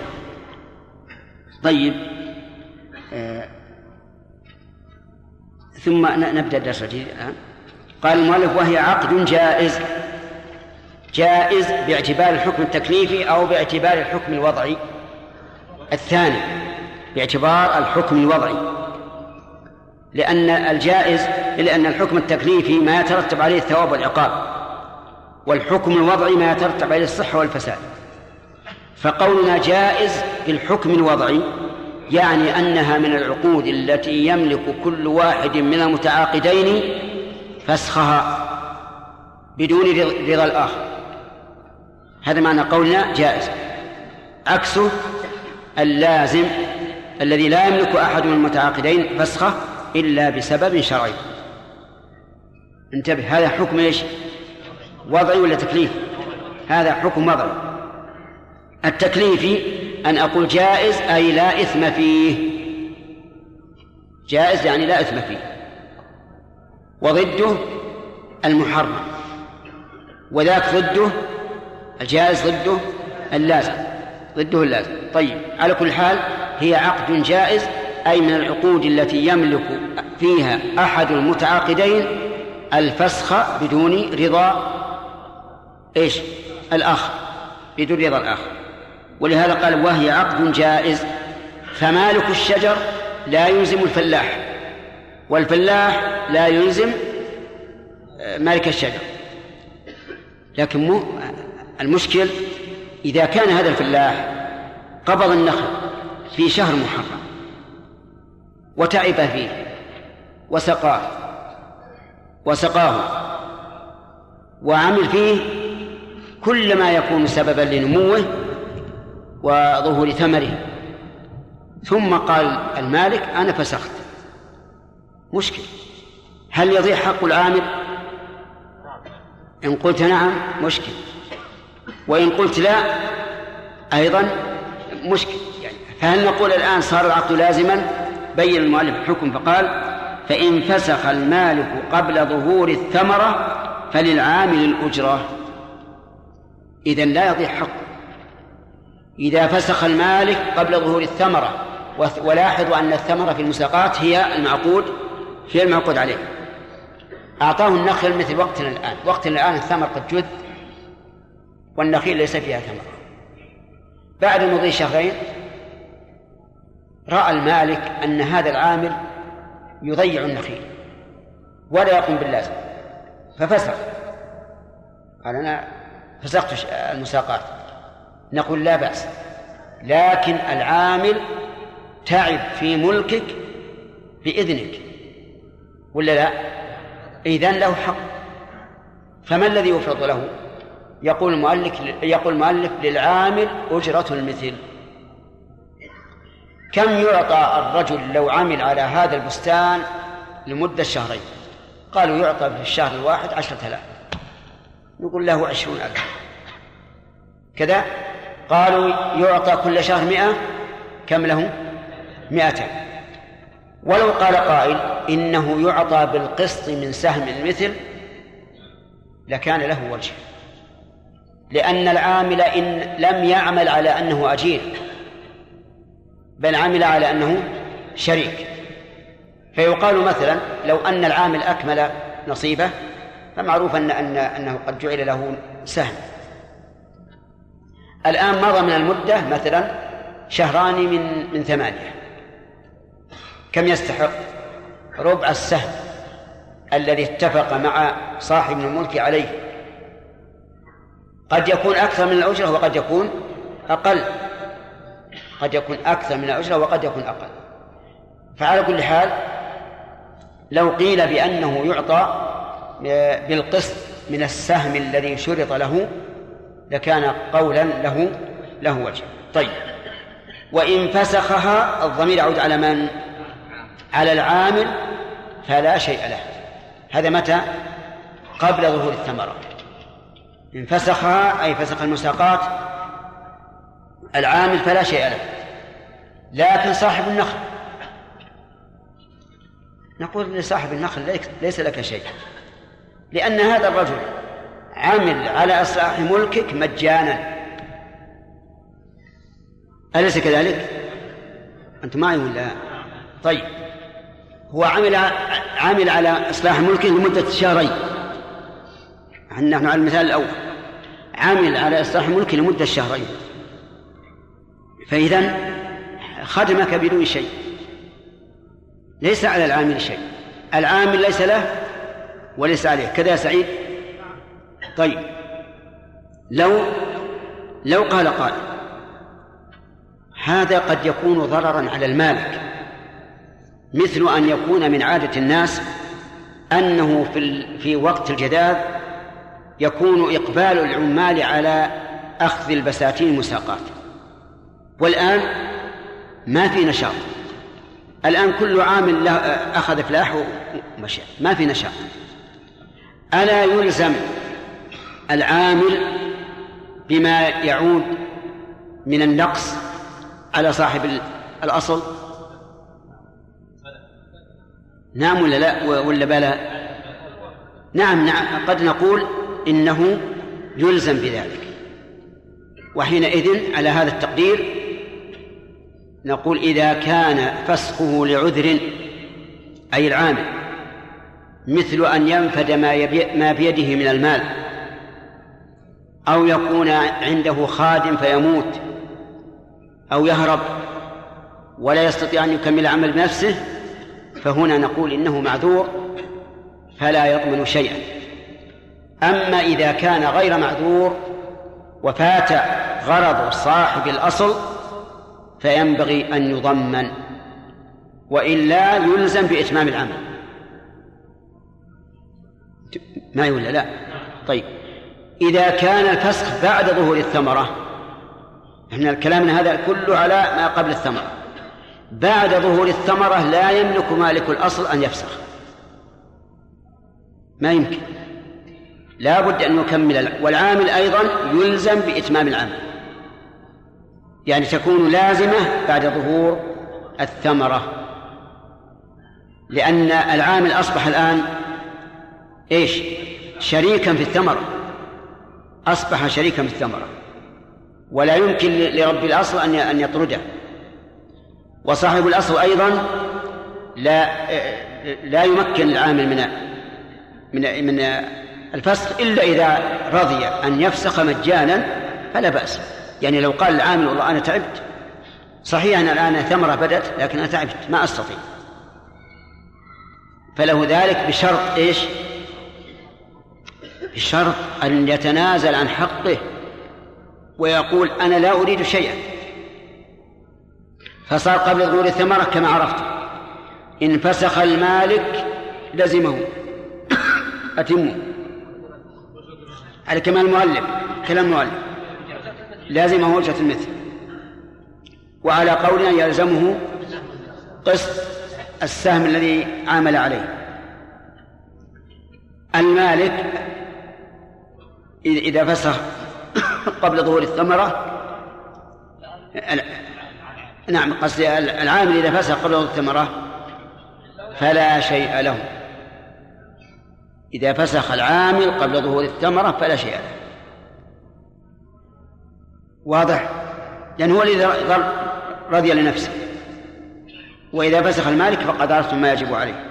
طيب آه ثم نبدأ الدرس الجديد الآن. قال المؤلف وهي عقد جائز. جائز باعتبار الحكم التكليفي أو باعتبار الحكم الوضعي. الثاني باعتبار الحكم الوضعي. لأن الجائز لأن الحكم التكليفي ما يترتب عليه الثواب والعقاب والحكم الوضعي ما يترتب عليه الصحة والفساد. فقولنا جائز في الحكم الوضعي يعني أنها من العقود التي يملك كل واحد من المتعاقدين فسخها بدون رضا الآخر. هذا معنى قولنا جائز. عكسه اللازم الذي لا يملك أحد من المتعاقدين فسخه إلا بسبب شرعي. انتبه هذا حكم إيش؟ وضعي ولا تكليف؟ هذا حكم وضعي. التكليفي أن أقول جائز أي لا إثم فيه. جائز يعني لا إثم فيه. وضده المحرم. وذاك ضده الجائز ضده اللازم. ضده اللازم. طيب على كل حال هي عقد جائز أي من العقود التي يملك فيها أحد المتعاقدين الفسخ بدون رضا إيش؟ الآخر بدون رضا الآخر ولهذا قال وهي عقد جائز فمالك الشجر لا يلزم الفلاح والفلاح لا يلزم آه، مالك الشجر لكن مو المشكل إذا كان هذا الفلاح قبض النخل في شهر محرم وتعب فيه وسقاه وسقاه وعمل فيه كل ما يكون سببا لنموه وظهور ثمره. ثم قال المالك أنا فسخت. مشكل. هل يضيع حق العامل؟ إن قلت نعم مشكل. وإن قلت لا أيضا مشكل. يعني فهل نقول الآن صار العقد لازما؟ بين المؤلف الحكم فقال فإن فسخ المالك قبل ظهور الثمرة فللعامل الأجرة. إذا لا يضيع حقه إذا فسخ المالك قبل ظهور الثمرة ولاحظوا أن الثمرة في المساقات هي المعقود هي المعقود عليه. أعطاه النخل مثل وقتنا الآن. وقتنا الآن الثمر قد جد والنخيل ليس فيها ثمرة. بعد مضي شهرين رأى المالك أن هذا العامل يضيع النخيل ولا يقوم باللازم ففسخ قال أنا فسخت المساقات. نقول لا بأس لكن العامل تعب في ملكك بإذنك. ولا لا؟ إذن له حق. فما الذي يفرض له؟ يقول المؤلف يقول المؤلف للعامل أجرة المثل. كم يعطى الرجل لو عمل على هذا البستان لمدة شهرين؟ قالوا يعطى في الشهر الواحد عشرة آلاف. نقول له عشرون ألف. كذا؟ قالوا يعطى كل شهر مئة. كم له؟ مئتين. ولو قال قائل إنه يعطى بالقسط من سهم المثل لكان له وجه. لأن العامل إن لم يعمل على أنه أجير. بل عمل على أنه شريك. فيقال مثلا لو أن العامل أكمل نصيبه فمعروف أن أن أنه قد جعل له سهم. الآن مضى من المدة مثلا شهران من من ثمانية. كم يستحق؟ ربع السهم الذي اتفق مع صاحب الملك عليه؟ قد يكون أكثر من الأجرة وقد يكون أقل. قد يكون أكثر من الأجرة وقد يكون أقل. فعلى كل حال لو قيل بأنه يعطى بالقسط من السهم الذي شرط له لكان قولا له له وجه. طيب. وإن فسخها الضمير يعود على من؟ على العامل فلا شيء له. هذا متى؟ قبل ظهور الثمرة. إن فسخها أي فسخ المساقات العامل فلا شيء له. لكن صاحب النخل. نقول لصاحب النخل ليس لك شيء. لأن هذا الرجل عمل على إصلاح ملكك مجانا. أليس كذلك؟ أنت معي ولا؟ طيب. هو عمل عمل على إصلاح ملكه لمدة شهرين. نحن على المثال الأول. عمل على إصلاح ملكه لمدة شهرين. فإذا خدمك بدون شيء. ليس على العامل شيء. العامل ليس له وليس عليه. كذا سعيد؟ طيب. لو لو قال قائل هذا قد يكون ضررا على المالك مثل أن يكون من عادة الناس أنه في في وقت الجداد يكون إقبال العمال على أخذ البساتين المساقات. والآن ما في نشاط. الآن كل عامل له أخذ فلاح ومشى. ما في نشاط. ألا يلزم العامل بما يعود من النقص على صاحب الأصل؟ نعم ولا لا؟ ولا بلى؟ نعم نعم. قد نقول إنه يلزم بذلك. وحينئذ على هذا التقدير نقول إذا كان فسخه لعذر أي العامل مثل أن ينفد ما, ما بيده من المال أو يكون عنده خادم فيموت أو يهرب ولا يستطيع أن يكمل العمل بنفسه فهنا نقول إنه معذور فلا يضمن شيئا. أما إذا كان غير معذور وفات غرض صاحب الأصل فينبغي أن يضمن وإلا يلزم بإتمام العمل. ما يقول لا طيب. إذا كان الفسخ بعد ظهور الثمرة إحنا كلامنا هذا كله على ما قبل الثمرة. بعد ظهور الثمرة لا يملك مالك الأصل أن يفسخ. ما يمكن. لا بد أن يكمل والعامل أيضا يلزم بإتمام العمل. يعني تكون لازمة بعد ظهور الثمرة. لأن العامل أصبح الآن إيش؟ شريكا في الثمرة. أصبح شريكا في الثمرة. ولا يمكن لرب الأصل أن أن يطرده. وصاحب الأصل أيضا لا لا يمكن العامل من من من الفسخ إلا إذا رضي أن يفسخ مجانا فلا بأس. يعني لو قال العامل والله أنا تعبت صحيح أن الآن ثمرة بدت لكن أنا تعبت ما أستطيع. فله ذلك بشرط إيش؟ بشرط أن يتنازل عن حقه ويقول أنا لا أريد شيئا. فصار قبل ظهور الثمرة كما عرفت. إن فسخ المالك لزمه. (coughs) أتمه. على كمال المؤلف كلام المؤلف. لازمه وجهة المثل. وعلى قولنا يلزمه قسط السهم الذي عامل عليه. المالك إذا فسخ (coughs) قبل ظهور الثمرة نعم قصدي العامل إذا فسخ قبل ظهور الثمرة فلا شيء له. إذا فسخ العامل قبل ظهور الثمرة فلا شيء له. واضح؟ لأن هو الذي رضي لنفسه. وإذا فسخ المالك فقد عرفتم ما يجب عليه.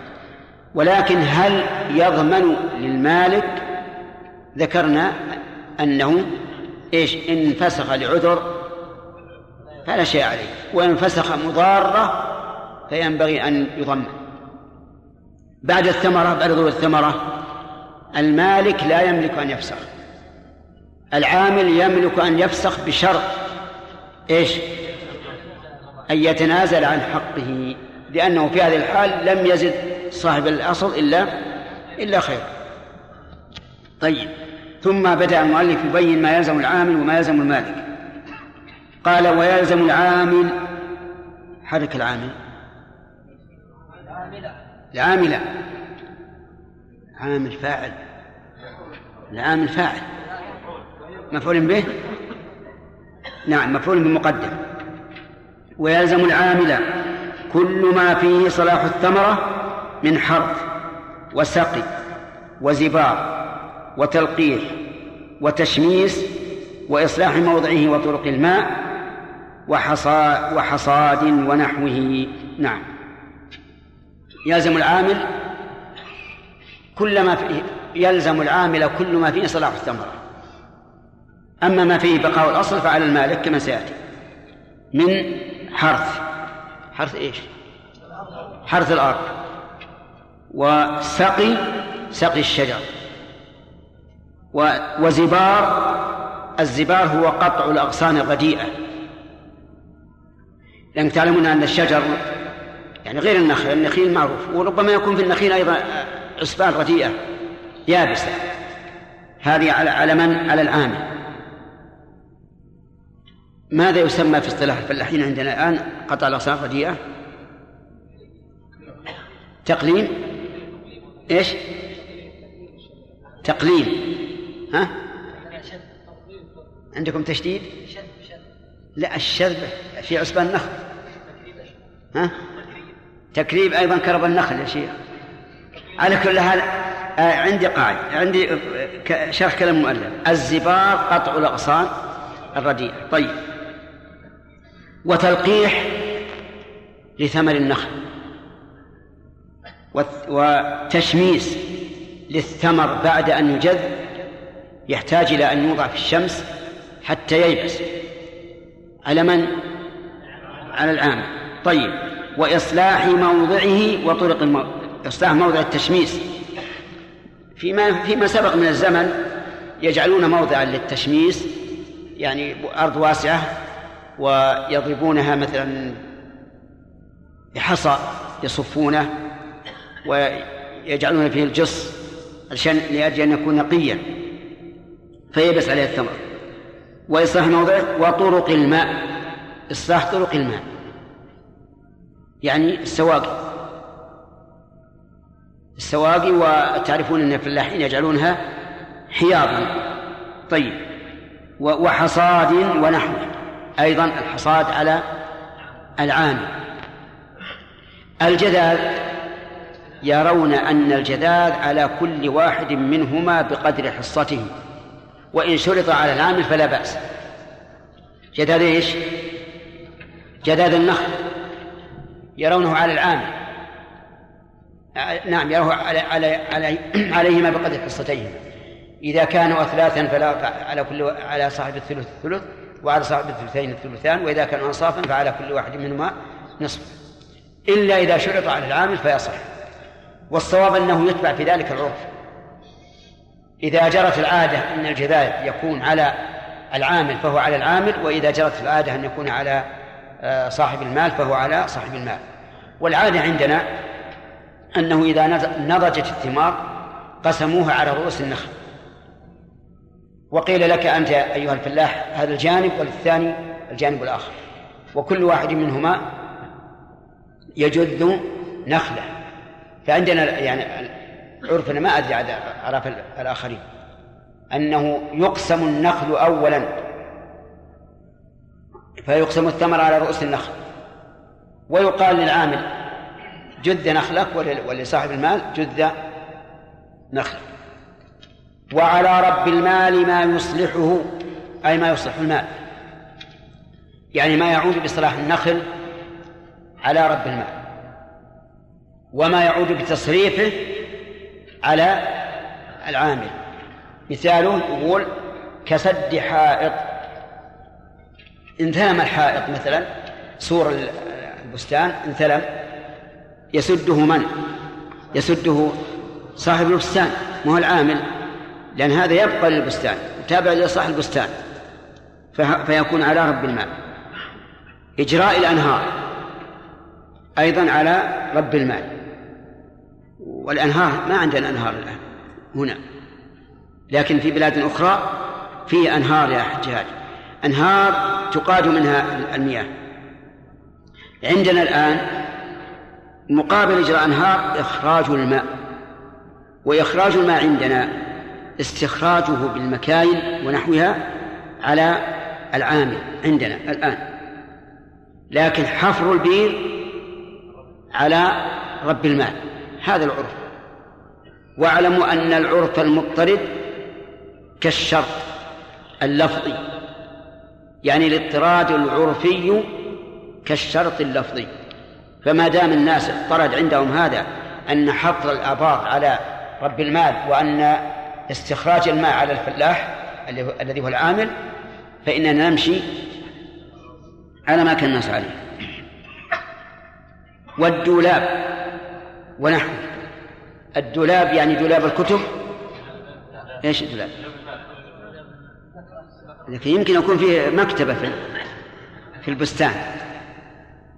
ولكن هل يضمن للمالك ذكرنا أنه إيش؟ إن فسخ لعذر فلا شيء عليه. وإن فسخ مضارة فينبغي أن يضمن. بعد الثمرة بعد ظهور الثمرة المالك لا يملك أن يفسخ. العامل يملك أن يفسخ بشرط إيش؟ أن يتنازل عن حقه لأنه في هذه الحال لم يزد صاحب الأصل إلا إلا خير. طيب ثم بدأ المؤلف يبين ما يلزم العامل وما يلزم المالك. قال ويلزم العامل حرك العامل. العامل عامل فاعل. العامل فاعل. مفعول به؟ نعم مفعول بمقدم. ويلزم العامل كل ما فيه صلاح الثمرة من حرث وسقي وزبار وتلقيح وتشميس وإصلاح موضعه وطرق الماء وحصاد, وحصاد ونحوه. نعم. يلزم العامل كل ما فيه يلزم العامل كل ما فيه صلاح الثمرة. أما ما فيه بقاء الأصل فعلى المالك كما سيأتي. من حرث. حرث إيش؟ حرث الأرض. وسقي سقي الشجر. وزبار الزبار هو قطع الأغصان الرديئة. لأنك تعلمون أن الشجر يعني غير النخل النخيل معروف. وربما يكون في النخيل أيضا عصبان رديئة يابسة. هذه على من؟ على العامل ماذا يسمى في اصطلاح الفلاحين عندنا الآن؟ قطع الأغصان الرديئة تقليم. إيش؟ تقليل ها؟ عندكم تشديد؟ لا الشذب في عصبان النخل. ها؟ تكريب أيضا كرب النخل يا شيخ. على كل حال آه، عندي قاعدة عندي آه، شرح كلام المؤلف الزبار قطع الأغصان الرديئة. طيب. وتلقيح لثمر النخل وتشميس للثمر بعد أن يجذ يحتاج إلى أن يوضع في الشمس حتى ييبس. على من؟ على العام. طيب. وإصلاح موضعه وطرق المو... إصلاح موضع التشميس. فيما فيما سبق من الزمن يجعلون موضعا للتشميس يعني أرض واسعة ويضربونها مثلا بحصى يصفونه ويجعلون فيه الجص عشان لأجل أن يكون نقيا فيبس عليه الثمر. وإصلاح موضعه وطرق الماء إصلاح طرق الماء يعني السواقي. السواقي وتعرفون أن الفلاحين يجعلونها حياضا. طيب وحصاد ونحوه. أيضا الحصاد على العام الجذاذ يرون أن الجذاذ على كل واحد منهما بقدر حصته وإن شرط على العامل فلا بأس. جذاذ إيش؟ جذاذ النخل يرونه على العامل. نعم يرونه على على علي عليهما بقدر حصتيهما. إذا كانوا أثلاثا فلا على كل على صاحب الثلث الثلث وعلى صاحب الثلثين الثلثان وإذا كانوا أنصافا فعلى كل واحد منهما نصف. إلا إذا شرط على العامل فيصح. والصواب أنه يتبع في ذلك العرف. إذا جرت العادة أن الجذاذ يكون على العامل فهو على العامل وإذا جرت العادة أن يكون على آه، صاحب المال فهو على صاحب المال. والعادة عندنا أنه إذا نضجت الثمار قسموها على رؤوس النخل. وقيل لك أنت أيها الفلاح هذا الجانب والثاني الجانب الآخر. وكل واحد منهما يجذ نخله. فعندنا يعني عرفنا ما أدري على أعراف الآخرين. أنه يقسم النخل أولا. فيقسم الثمر على رؤوس النخل. ويقال للعامل جذ نخلك ولصاحب المال جذ نخلك. وعلى رب المال ما يصلحه أي ما يصلح المال. يعني ما يعود بصلاح النخل على رب المال وما يعود بتصريفه على العامل. مثاله يقول كسد حائط. انثلم الحائط مثلا سور البستان انثلم. يسده من؟ يسده صاحب البستان ما هو العامل. لأن هذا يبقى للبستان تابع لصاحب البستان. فيكون على رب المال. إجراء الأنهار أيضا على رب المال. والأنهار ما عندنا أنهار الآن هنا. لكن في بلاد أخرى في أنهار يا حجاج. أنهار تقاد منها المياه. عندنا الآن مقابل إجراء أنهار إخراج الماء. وإخراج الماء عندنا استخراجه بالمكاين ونحوها على العامل عندنا الآن. لكن حفر البير على رب المال. هذا العرف. واعلموا أن العرف المضطرد كالشرط اللفظي. يعني الاضطراد العرفي كالشرط اللفظي. فما دام الناس اضطرد عندهم هذا أن حفر الآباط على رب المال وأن استخراج الماء على الفلاح الذي هو العامل فإننا نمشي على ما كان الناس عليه. والدولاب ونحو. الدولاب يعني دولاب الكتب. إيش الدولاب؟ لكن يمكن يكون فيه مكتبة في في البستان.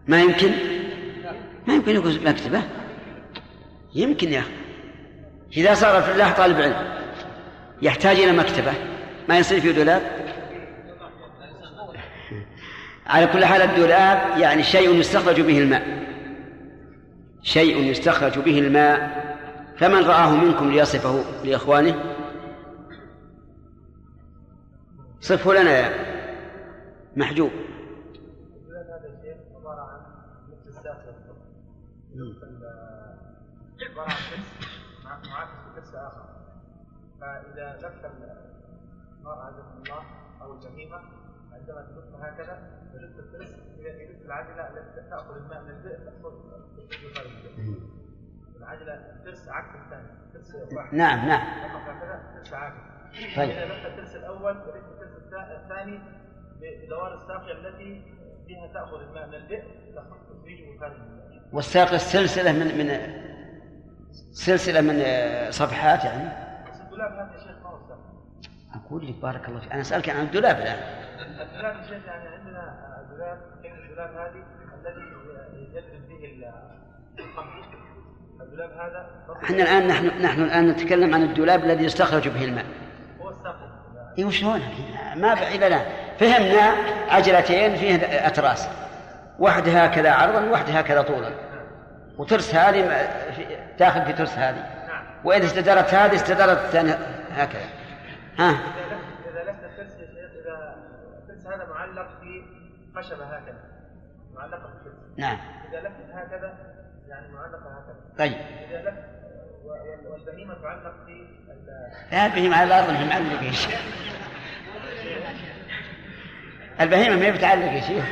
ما يمكن؟ ما يمكن يكون مكتبة. يمكن يا أخي. إذا صار الله طالب علم. يحتاج إلى مكتبة. ما يصير فيه دولاب؟ على كل حال الدولاب يعني شيء يستخرج به الماء. شيء يستخرج به الماء. فمن رآه منكم ليصفه لإخوانه؟ صفه لنا يا محجوب. عبارة عن معاكس بترس آخر. فإذا لف المرأة عزكم الله أو البهيمة عندما تلف هكذا تلف الترس يلف العجلة التي تأخذ الماء من البئر تحصل العجلة الترس عكس الثاني ترس واحد نعم نعم. هكذا ترس عاكس. طيب. إذا لف الترس الأول ولف الترس الثاني بدوار الساقية التي فيها تأخذ الماء من البئر تخرجه خارج والساق السلسلة من من سلسلة من صفحات يعني. الدولاب هذا يا شيخ ما هو أقول لك بارك الله فيك. أنا أسألك عن الدولاب الآن. الدولاب يا شيخ يعني عندنا دولاب الدولاب هذه؟ الذي يجري به القمح الدولاب هذا. إحنا الآن نحن نحن الآن نتكلم عن الدولاب الذي يستخرج به الماء. هو الساق اي وشلون ما بعيد لنا فهمنا عجلتين فيه أتراس واحدة هكذا عرضا واحدة هكذا طولا. وترس هذه داخل في ترس هذه. وإذا استدارت هذه استدارت الثانية. هكذا. ها؟ إذا لفت يا شيخ إذا الترس هذا معلق في خشبة هكذا معلقة في الترس نعم. إذا لفت هكذا يعني معلقة هكذا. طيب. إذا لفت والبهيمة تعلق في لا البهيمة على الأرض ما معلقة يا شيخ البهيمة ما هي بتعلق يا شيخ.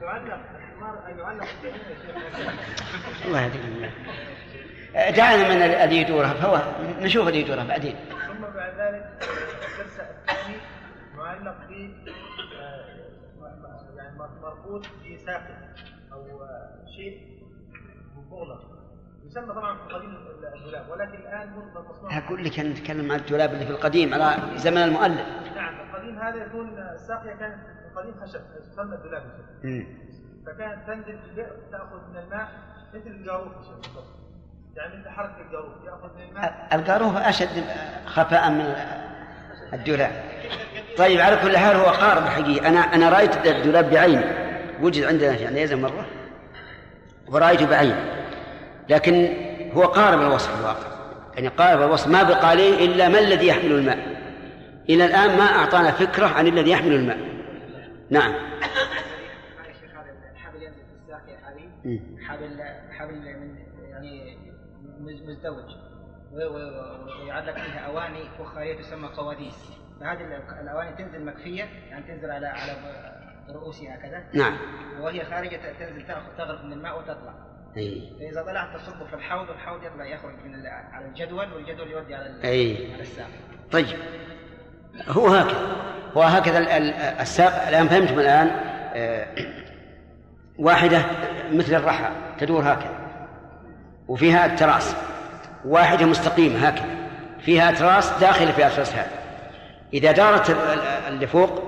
تعلق يعلق الله يهديك. دعنا من الذي يدورها فهو نشوف الذي يدورها بعدين. ثم بعد ذلك الدرس الثاني معلق في يعني مربوط في ساقط أو شيء مغلق. يسمى طبعا في القديم الدولاب ولكن الآن مصنوع أقول لك أنا نتكلم عن الدولاب اللي في القديم على زمن المؤلف. نعم القديم هذا يكون الساقيه كانت في القديم خشب تسمى الدولاب فكانت تنزل في البئر تأخذ من الماء مثل الجاروف يعني مثل الجاروف يأخذ من الماء. الجاروف أشد خفاء من الدولاب. طيب على كل حال هو قارب حقيقي. أنا أنا رأيت الدولاب بعيني. وجد عندنا في عنيزه مرة ورأيته بعيني. لكن هو قارب الوصف في الواقع يعني قارب الوصف ما بقى عليه إلا ما الذي يحمل الماء. إلى الآن ما أعطانا فكرة عن الذي يحمل الماء. نعم. حبل حبل من يعني مزدوج. ويعلق فيها أواني فخاريه تسمى قواديس. فهذه الأواني تنزل مكفية يعني تنزل على على رؤوسها كذا نعم. وهي خارجة تنزل تاخذ تغرف من الماء وتطلع. أي. فإذا طلعت تصب في الحوض والحوض يطلع يخرج من على الجدول والجدول يودي على أي. على الساق. طيب. هو هكذا. هو هكذا الساق. الآن فهمتم الآن واحدة مثل الرحى تدور هكذا. وفيها التراس واحدة مستقيمة هكذا. فيها أتراس داخلة في أتراس هذه إذا دارت اللي فوق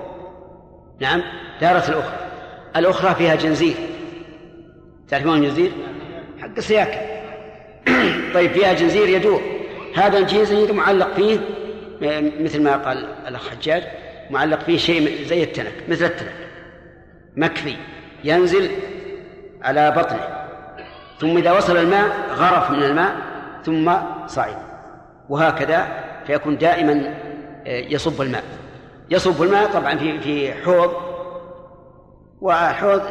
نعم دارت الأخرى. الأخرى فيها جنزير. تعرفون الجنزير؟ حق السياكة. (coughs) طيب فيها جنزير يدور. هذا الجنزير معلق فيه مثل ما قال الأخ حجاج معلق فيه شيء زي التنك مثل التنك. مكفي. ينزل على بطنه. ثم إذا وصل الماء غرف من الماء ثم صعد. وهكذا فيكون دائما يصب الماء. يصب الماء طبعا في في حوض وحوض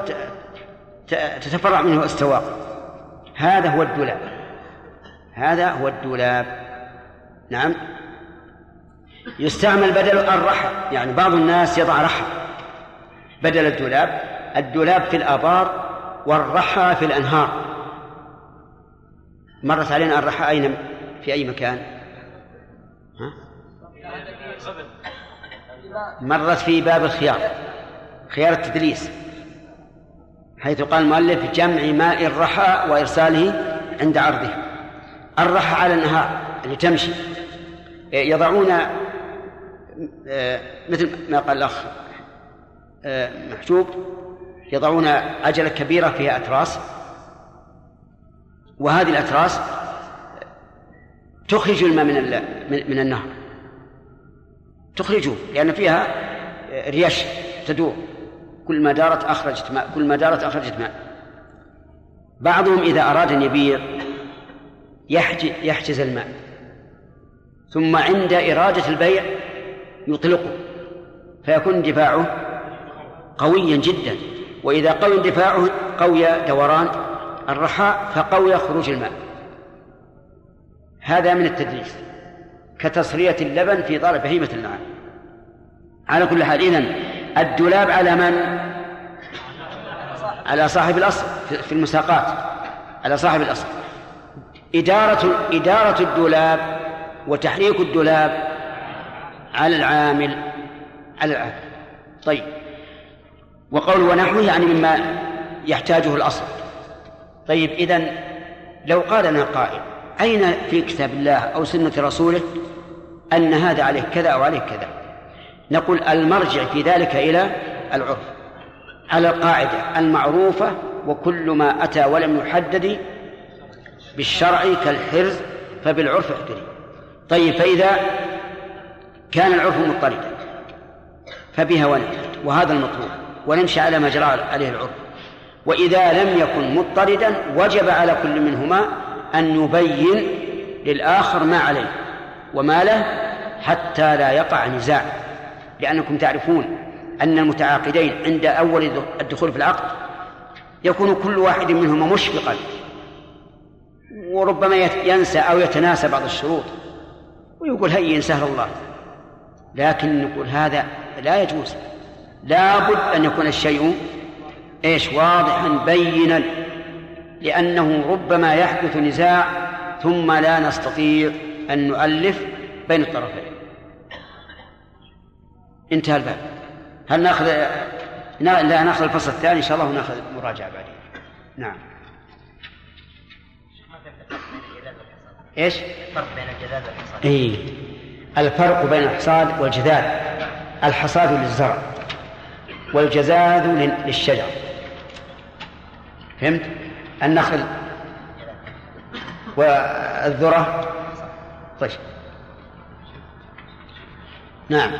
تتفرع منه استواق هذا هو الدولاب. هذا هو الدولاب. نعم. يستعمل بدل الرحى يعني بعض الناس يضع رحى بدل الدولاب. الدولاب في الآبار والرحى في الأنهار. مرت علينا الرحى أين؟ في أي مكان؟ ها؟ مرت في باب الخيار خيار التدريس حيث قال المؤلف جمع ماء الرحى وإرساله عند عرضه. الرحى على النهار اللي تمشي. يضعون آه، مثل ما قال الأخ آه، محجوب يضعون عجلة كبيرة فيها أتراس. وهذه الأتراس تخرج الماء من من النهر. تخرجه لأن فيها ريش تدور. كل ما دارت أخرجت ماء كل ما دارت أخرجت ماء. بعضهم إذا أراد أن يبيع يحجز الماء. ثم عند إرادة البيع يطلقه. فيكون اندفاعه قويا جدا. وإذا قوي اندفاعه قوي دوران الرحاء فقوي خروج الماء. هذا من التدليس كتصرية اللبن في ضرب بهيمة النعام على كل حال إذن الدولاب على من؟ على صاحب الأصل في المساقات. على صاحب الأصل. إدارة إدارة الدولاب وتحريك الدولاب على العامل على العامل. طيب. وقول ونحوه يعني مما يحتاجه الأصل. طيب إذن لو قال لنا قائل أين في كتاب الله أو سنة رسوله أن هذا عليه كذا أو عليه كذا؟ نقول المرجع في ذلك إلى العرف على القاعدة المعروفة وكل ما أتى ولم يحدد بالشرع كالحرز فبالعرف احتري. طيب فإذا كان العرف مضطردا فبها ونحن وهذا المطلوب ونمشي على ما جرى عليه العرف. وإذا لم يكن مضطردا وجب على كل منهما أن يبين للآخر ما عليه وما له حتى لا يقع نزاع. لأنكم تعرفون أن المتعاقدين عند أول الدخول في العقد يكون كل واحد منهما مشفقا وربما ينسى أو يتناسى بعض الشروط ويقول هيا سهل الله. لكن نقول هذا لا يجوز. لا بد أن يكون الشيء إيش؟ واضحا بينا لأنه ربما يحدث نزاع ثم لا نستطيع أن نؤلف بين الطرفين. انتهى الباب. هل نأخذ لا نأخذ الفصل الثاني؟ إن شاء الله وناخذ مراجعة بعدين. نعم. إيش؟ الفرق بين الجذاذ والحصاد. اي الفرق بين الحصاد والجذاذ. الحصاد للزرع والجزاذ للشجر. فهمت؟ النخل والذرة. طيب. نعم.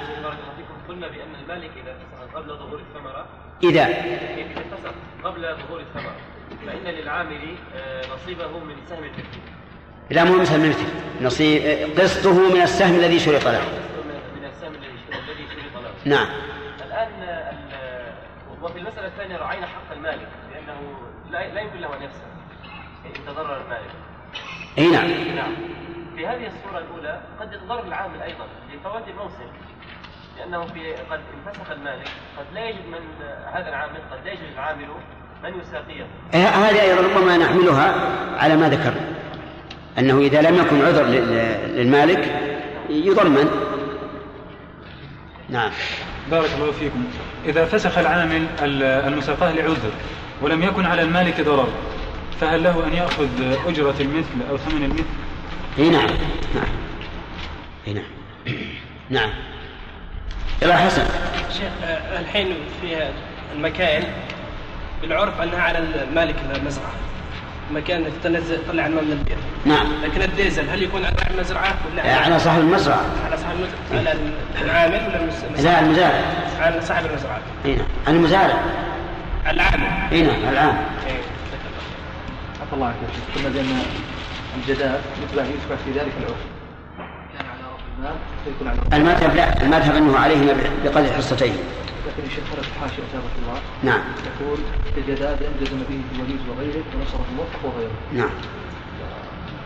قلنا بأن المالك إذا. فسخ قبل ظهور الثمرة إذا إذا فسخ قبل ظهور الثمرة فإن للعامل نصيبه من السهم المثلي لا مو من السهم المثلي نصيب قسطه من السهم الذي شرط له. من السهم الذي شرط له نعم. الآن وفي المسألة الثانية رعينا حق المالك لأنه لا, لا يمكن له أن يفسخ إن تضرر المالك أي نعم. نعم. في هذه الصورة الأولى قد يتضرر العامل أيضا لفوات الموسم لأنه في قد انفسخ المالك قد لا يجد من هذا العامل قد لا يجد العامل من يساقيه. إيه، هذه أيضا ربما نحملها على ما ذكرنا أنه إذا لم يكن عذر للمالك يضمن نعم. بارك الله فيكم. إذا فسخ العامل المساقاة لعذر ولم يكن على المالك ضرر فهل له أن يأخذ أجرة المثل أو ثمن المثل؟ إي نعم نعم. إي نعم. نعم. يلا حسن. شيخ آه، الحين في المكاين بالعرف أنها على المالك المزرعة. مكان تنزل تطلع الماء من البيت. نعم. لكن الديزل هل يكون على المزرعة ولا على, على صاحب المزرعة. على صاحب المزرعه على العامل ولا المزارع؟ لا المزارع. على صاحب المزرعة. إي نعم. المزارع. العامل اي نعم العامل عفى الله عنك قلنا بان الجداد يتبع يتبع في ذلك العرف. كان على رب المال فيكون على المذهب لا المذهب أنه عليهما بقدر حصتين لكن الشيخ خرج الحاشيه اثابه الله. نعم. يقول الجداد جزم به الوليد وغيره ونصره الموفق وغيره. نعم.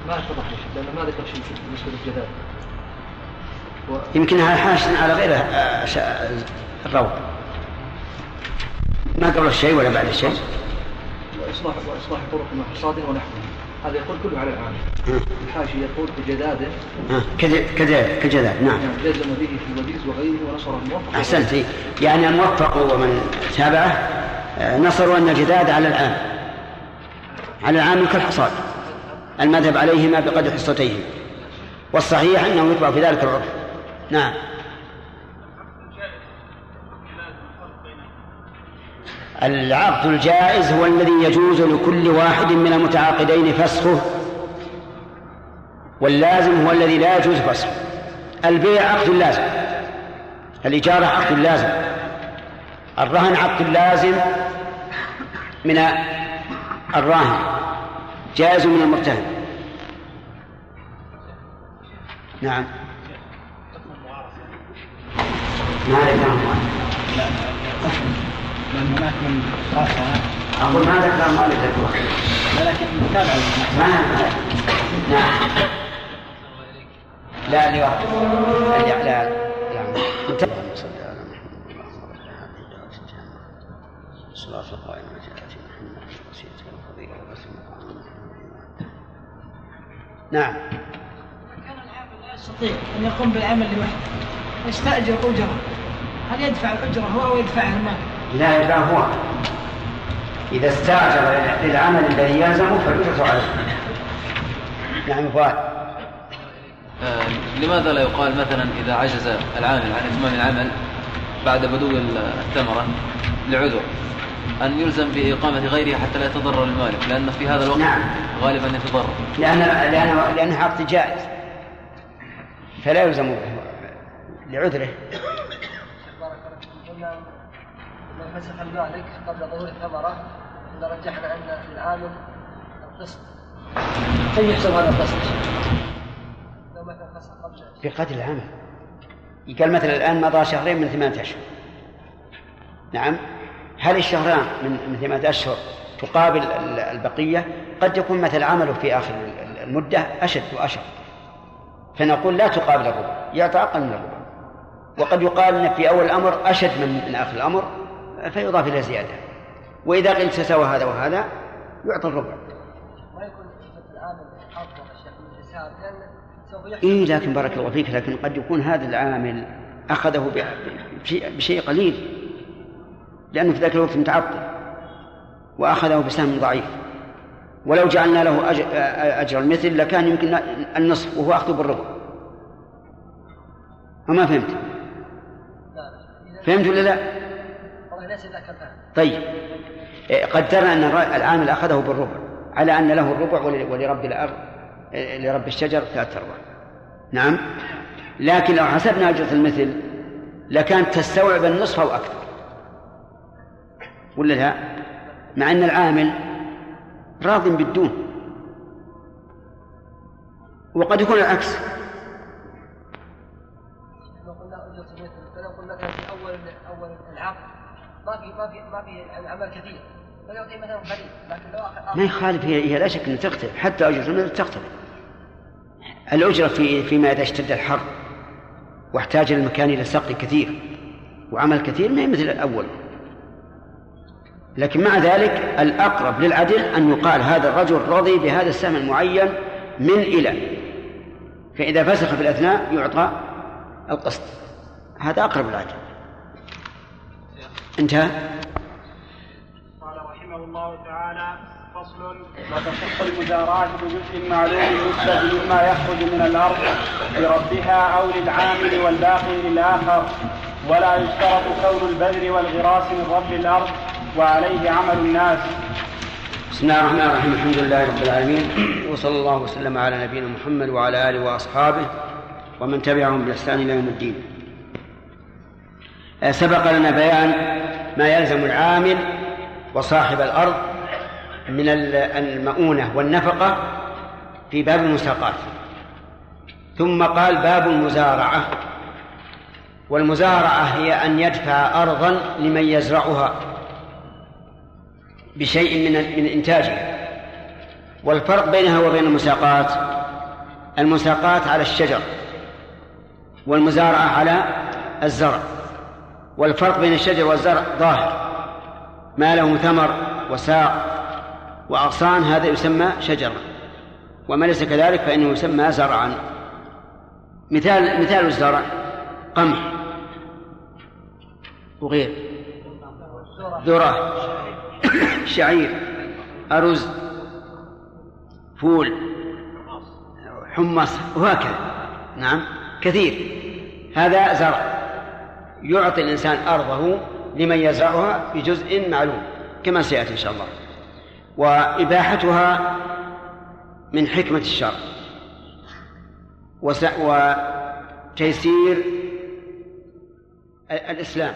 ما اتضح يا شيخ لأنه ما ذكر شيء بالنسبة للجداد و... يمكنها حاشة على غير الروض. ما قبل الشيء ولا بعد الشيء؟ واصلاح وإصلاح طرق مع حصاد ونحوه. هذا يقول كله على العام الحاشي يقول بجداد كجداد كجداد نعم. جزم به في الوديس وغيره ونصر الموفق. أحسنت. يعني الموفق ومن تابعه. آه، نصروا أن الجداد على العام. على العام كالحصاد. المذهب عليهما بقدر حصتيهم والصحيح أنه يطبع في ذلك العرف نعم. العقد الجائز هو الذي يجوز لكل واحد من المتعاقدين فسخه واللازم هو الذي لا يجوز فسخه. البيع عقد لازم الإجارة عقد لازم الرهن عقد لازم من الراهن جائز من المرتهن. نعم. ما لا لأن هناك من خاصة أقول ما ذكر المؤلف لا لكن متابعة ما نعم لا لوحده لا لا يعني متابعة صلى على محمد صلاة القائمة جاءت محمد وسيلة الفضيلة والرسول نعم. كان العامل لا يستطيع أن يقوم بالعمل لوحده. يستأجر أجرة. هل يدفع الأجرة هو أو يدفعها المال؟ لا يدفع هو إذا استعجل للعمل الذي يلزمه فالأجرة عليه. نعم فؤاد آه، لماذا لا يقال مثلا إذا عجز العامل عن إتمام العمل بعد بدو الثمرة لعذر أن يلزم بإقامة غيره حتى لا يتضرر المالك؟ لأن في هذا الوقت نعم. غالبا يتضرر. لأن لأن لأنه عقد جائز. فلا يلزم لعذره. فسخ المالك قبل ظهور الثمرة إذا رجحنا أن العامل القسط. كيف يحسب هذا القسط؟ لو مثلا فسخ قبل في قتل العمل قال مثلا الآن مضى شهرين من ثمانية أشهر نعم. هل الشهران من ثمانية أشهر تقابل ال- البقية؟ قد يكون مثل عمله في آخر ال- المدة أشد وأشد. فنقول لا تقابل الربع يعطى أقل من الربع. وقد يقال في أول الأمر أشد من من آخر الأمر. فيضاف إلى زيادة. وإذا قلت تساوى هذا وهذا يعطى الربع. ما يكون العامل إيه لكن بارك الله فيك لكن قد يكون هذا العامل أخذه بشيء قليل لأنه في ذاك الوقت متعطل وأخذه بسهم ضعيف. ولو جعلنا له أجر, أجر المثل لكان يمكن النصف وهو أخذه بالربع. وما فهمت؟ فهمت ولا لا؟ طيب. إيه، قدرنا أن العامل أخذه بالربع. على أن له الربع ول- ولرب الأرض إيه، لرب الشجر ثلاثة أرباع نعم. لكن لو حسبنا أجرة المثل لكانت تستوعب النصف أو أكثر. ولا لا؟ مع أن العامل راض بالدون. وقد يكون العكس. ما في ما في العمل كثير. فيعطي مثلا قليل لكن لو آخر ما يخالف هي, هي لا شك أنها تختلف حتى المثل تختلف الأجرة في فيما إذا اشتد الحر واحتاج المكان إلى سقي كثير وعمل كثير ما مثل الأول. لكن مع ذلك الأقرب للعدل أن يقال هذا الرجل رضي بهذا السهم المعين من إلى فإذا فسخ في الأثناء يعطى القسط. هذا أقرب للعدل. انتهى. قال رحمه الله تعالى فصل. وتصح المزارعة بجزء معلوم يسبب مما يخرج من الأرض لربها أو للعامل والباقي للآخر. ولا يشترط كون البذر والغراس من رب الأرض وعليه عمل الناس. بسم الله الرحمن الرحيم. الحمد لله رب العالمين. وصلى الله وسلم على نبينا محمد وعلى آله وأصحابه ومن تبعهم بإحسان إلى يوم الدين. سبق لنا بيان ما يلزم العامل وصاحب الأرض من ال- المؤونة والنفقة في باب المساقات. ثم قال باب المزارعة. والمزارعة هي أن يدفع ارضا لمن يزرعها بشيء من من إنتاجها والفرق بينها وبين المساقات المساقات على الشجر والمزارعة على الزرع. والفرق بين الشجر والزرع ظاهر. ما له ثمر وساق وأغصان هذا يسمى شجرا وما ليس كذلك فإنه يسمى زرعا. مثال مثال الزرع قمح وغير. ذرة شعير أرز فول حمص وهكذا. نعم كثير. هذا زرع. يعطي الإنسان أرضه لمن يزرعها بجزء معلوم كما سيأتي إن شاء الله. وإباحتها من حكمة الشرع. وتيسير الإسلام.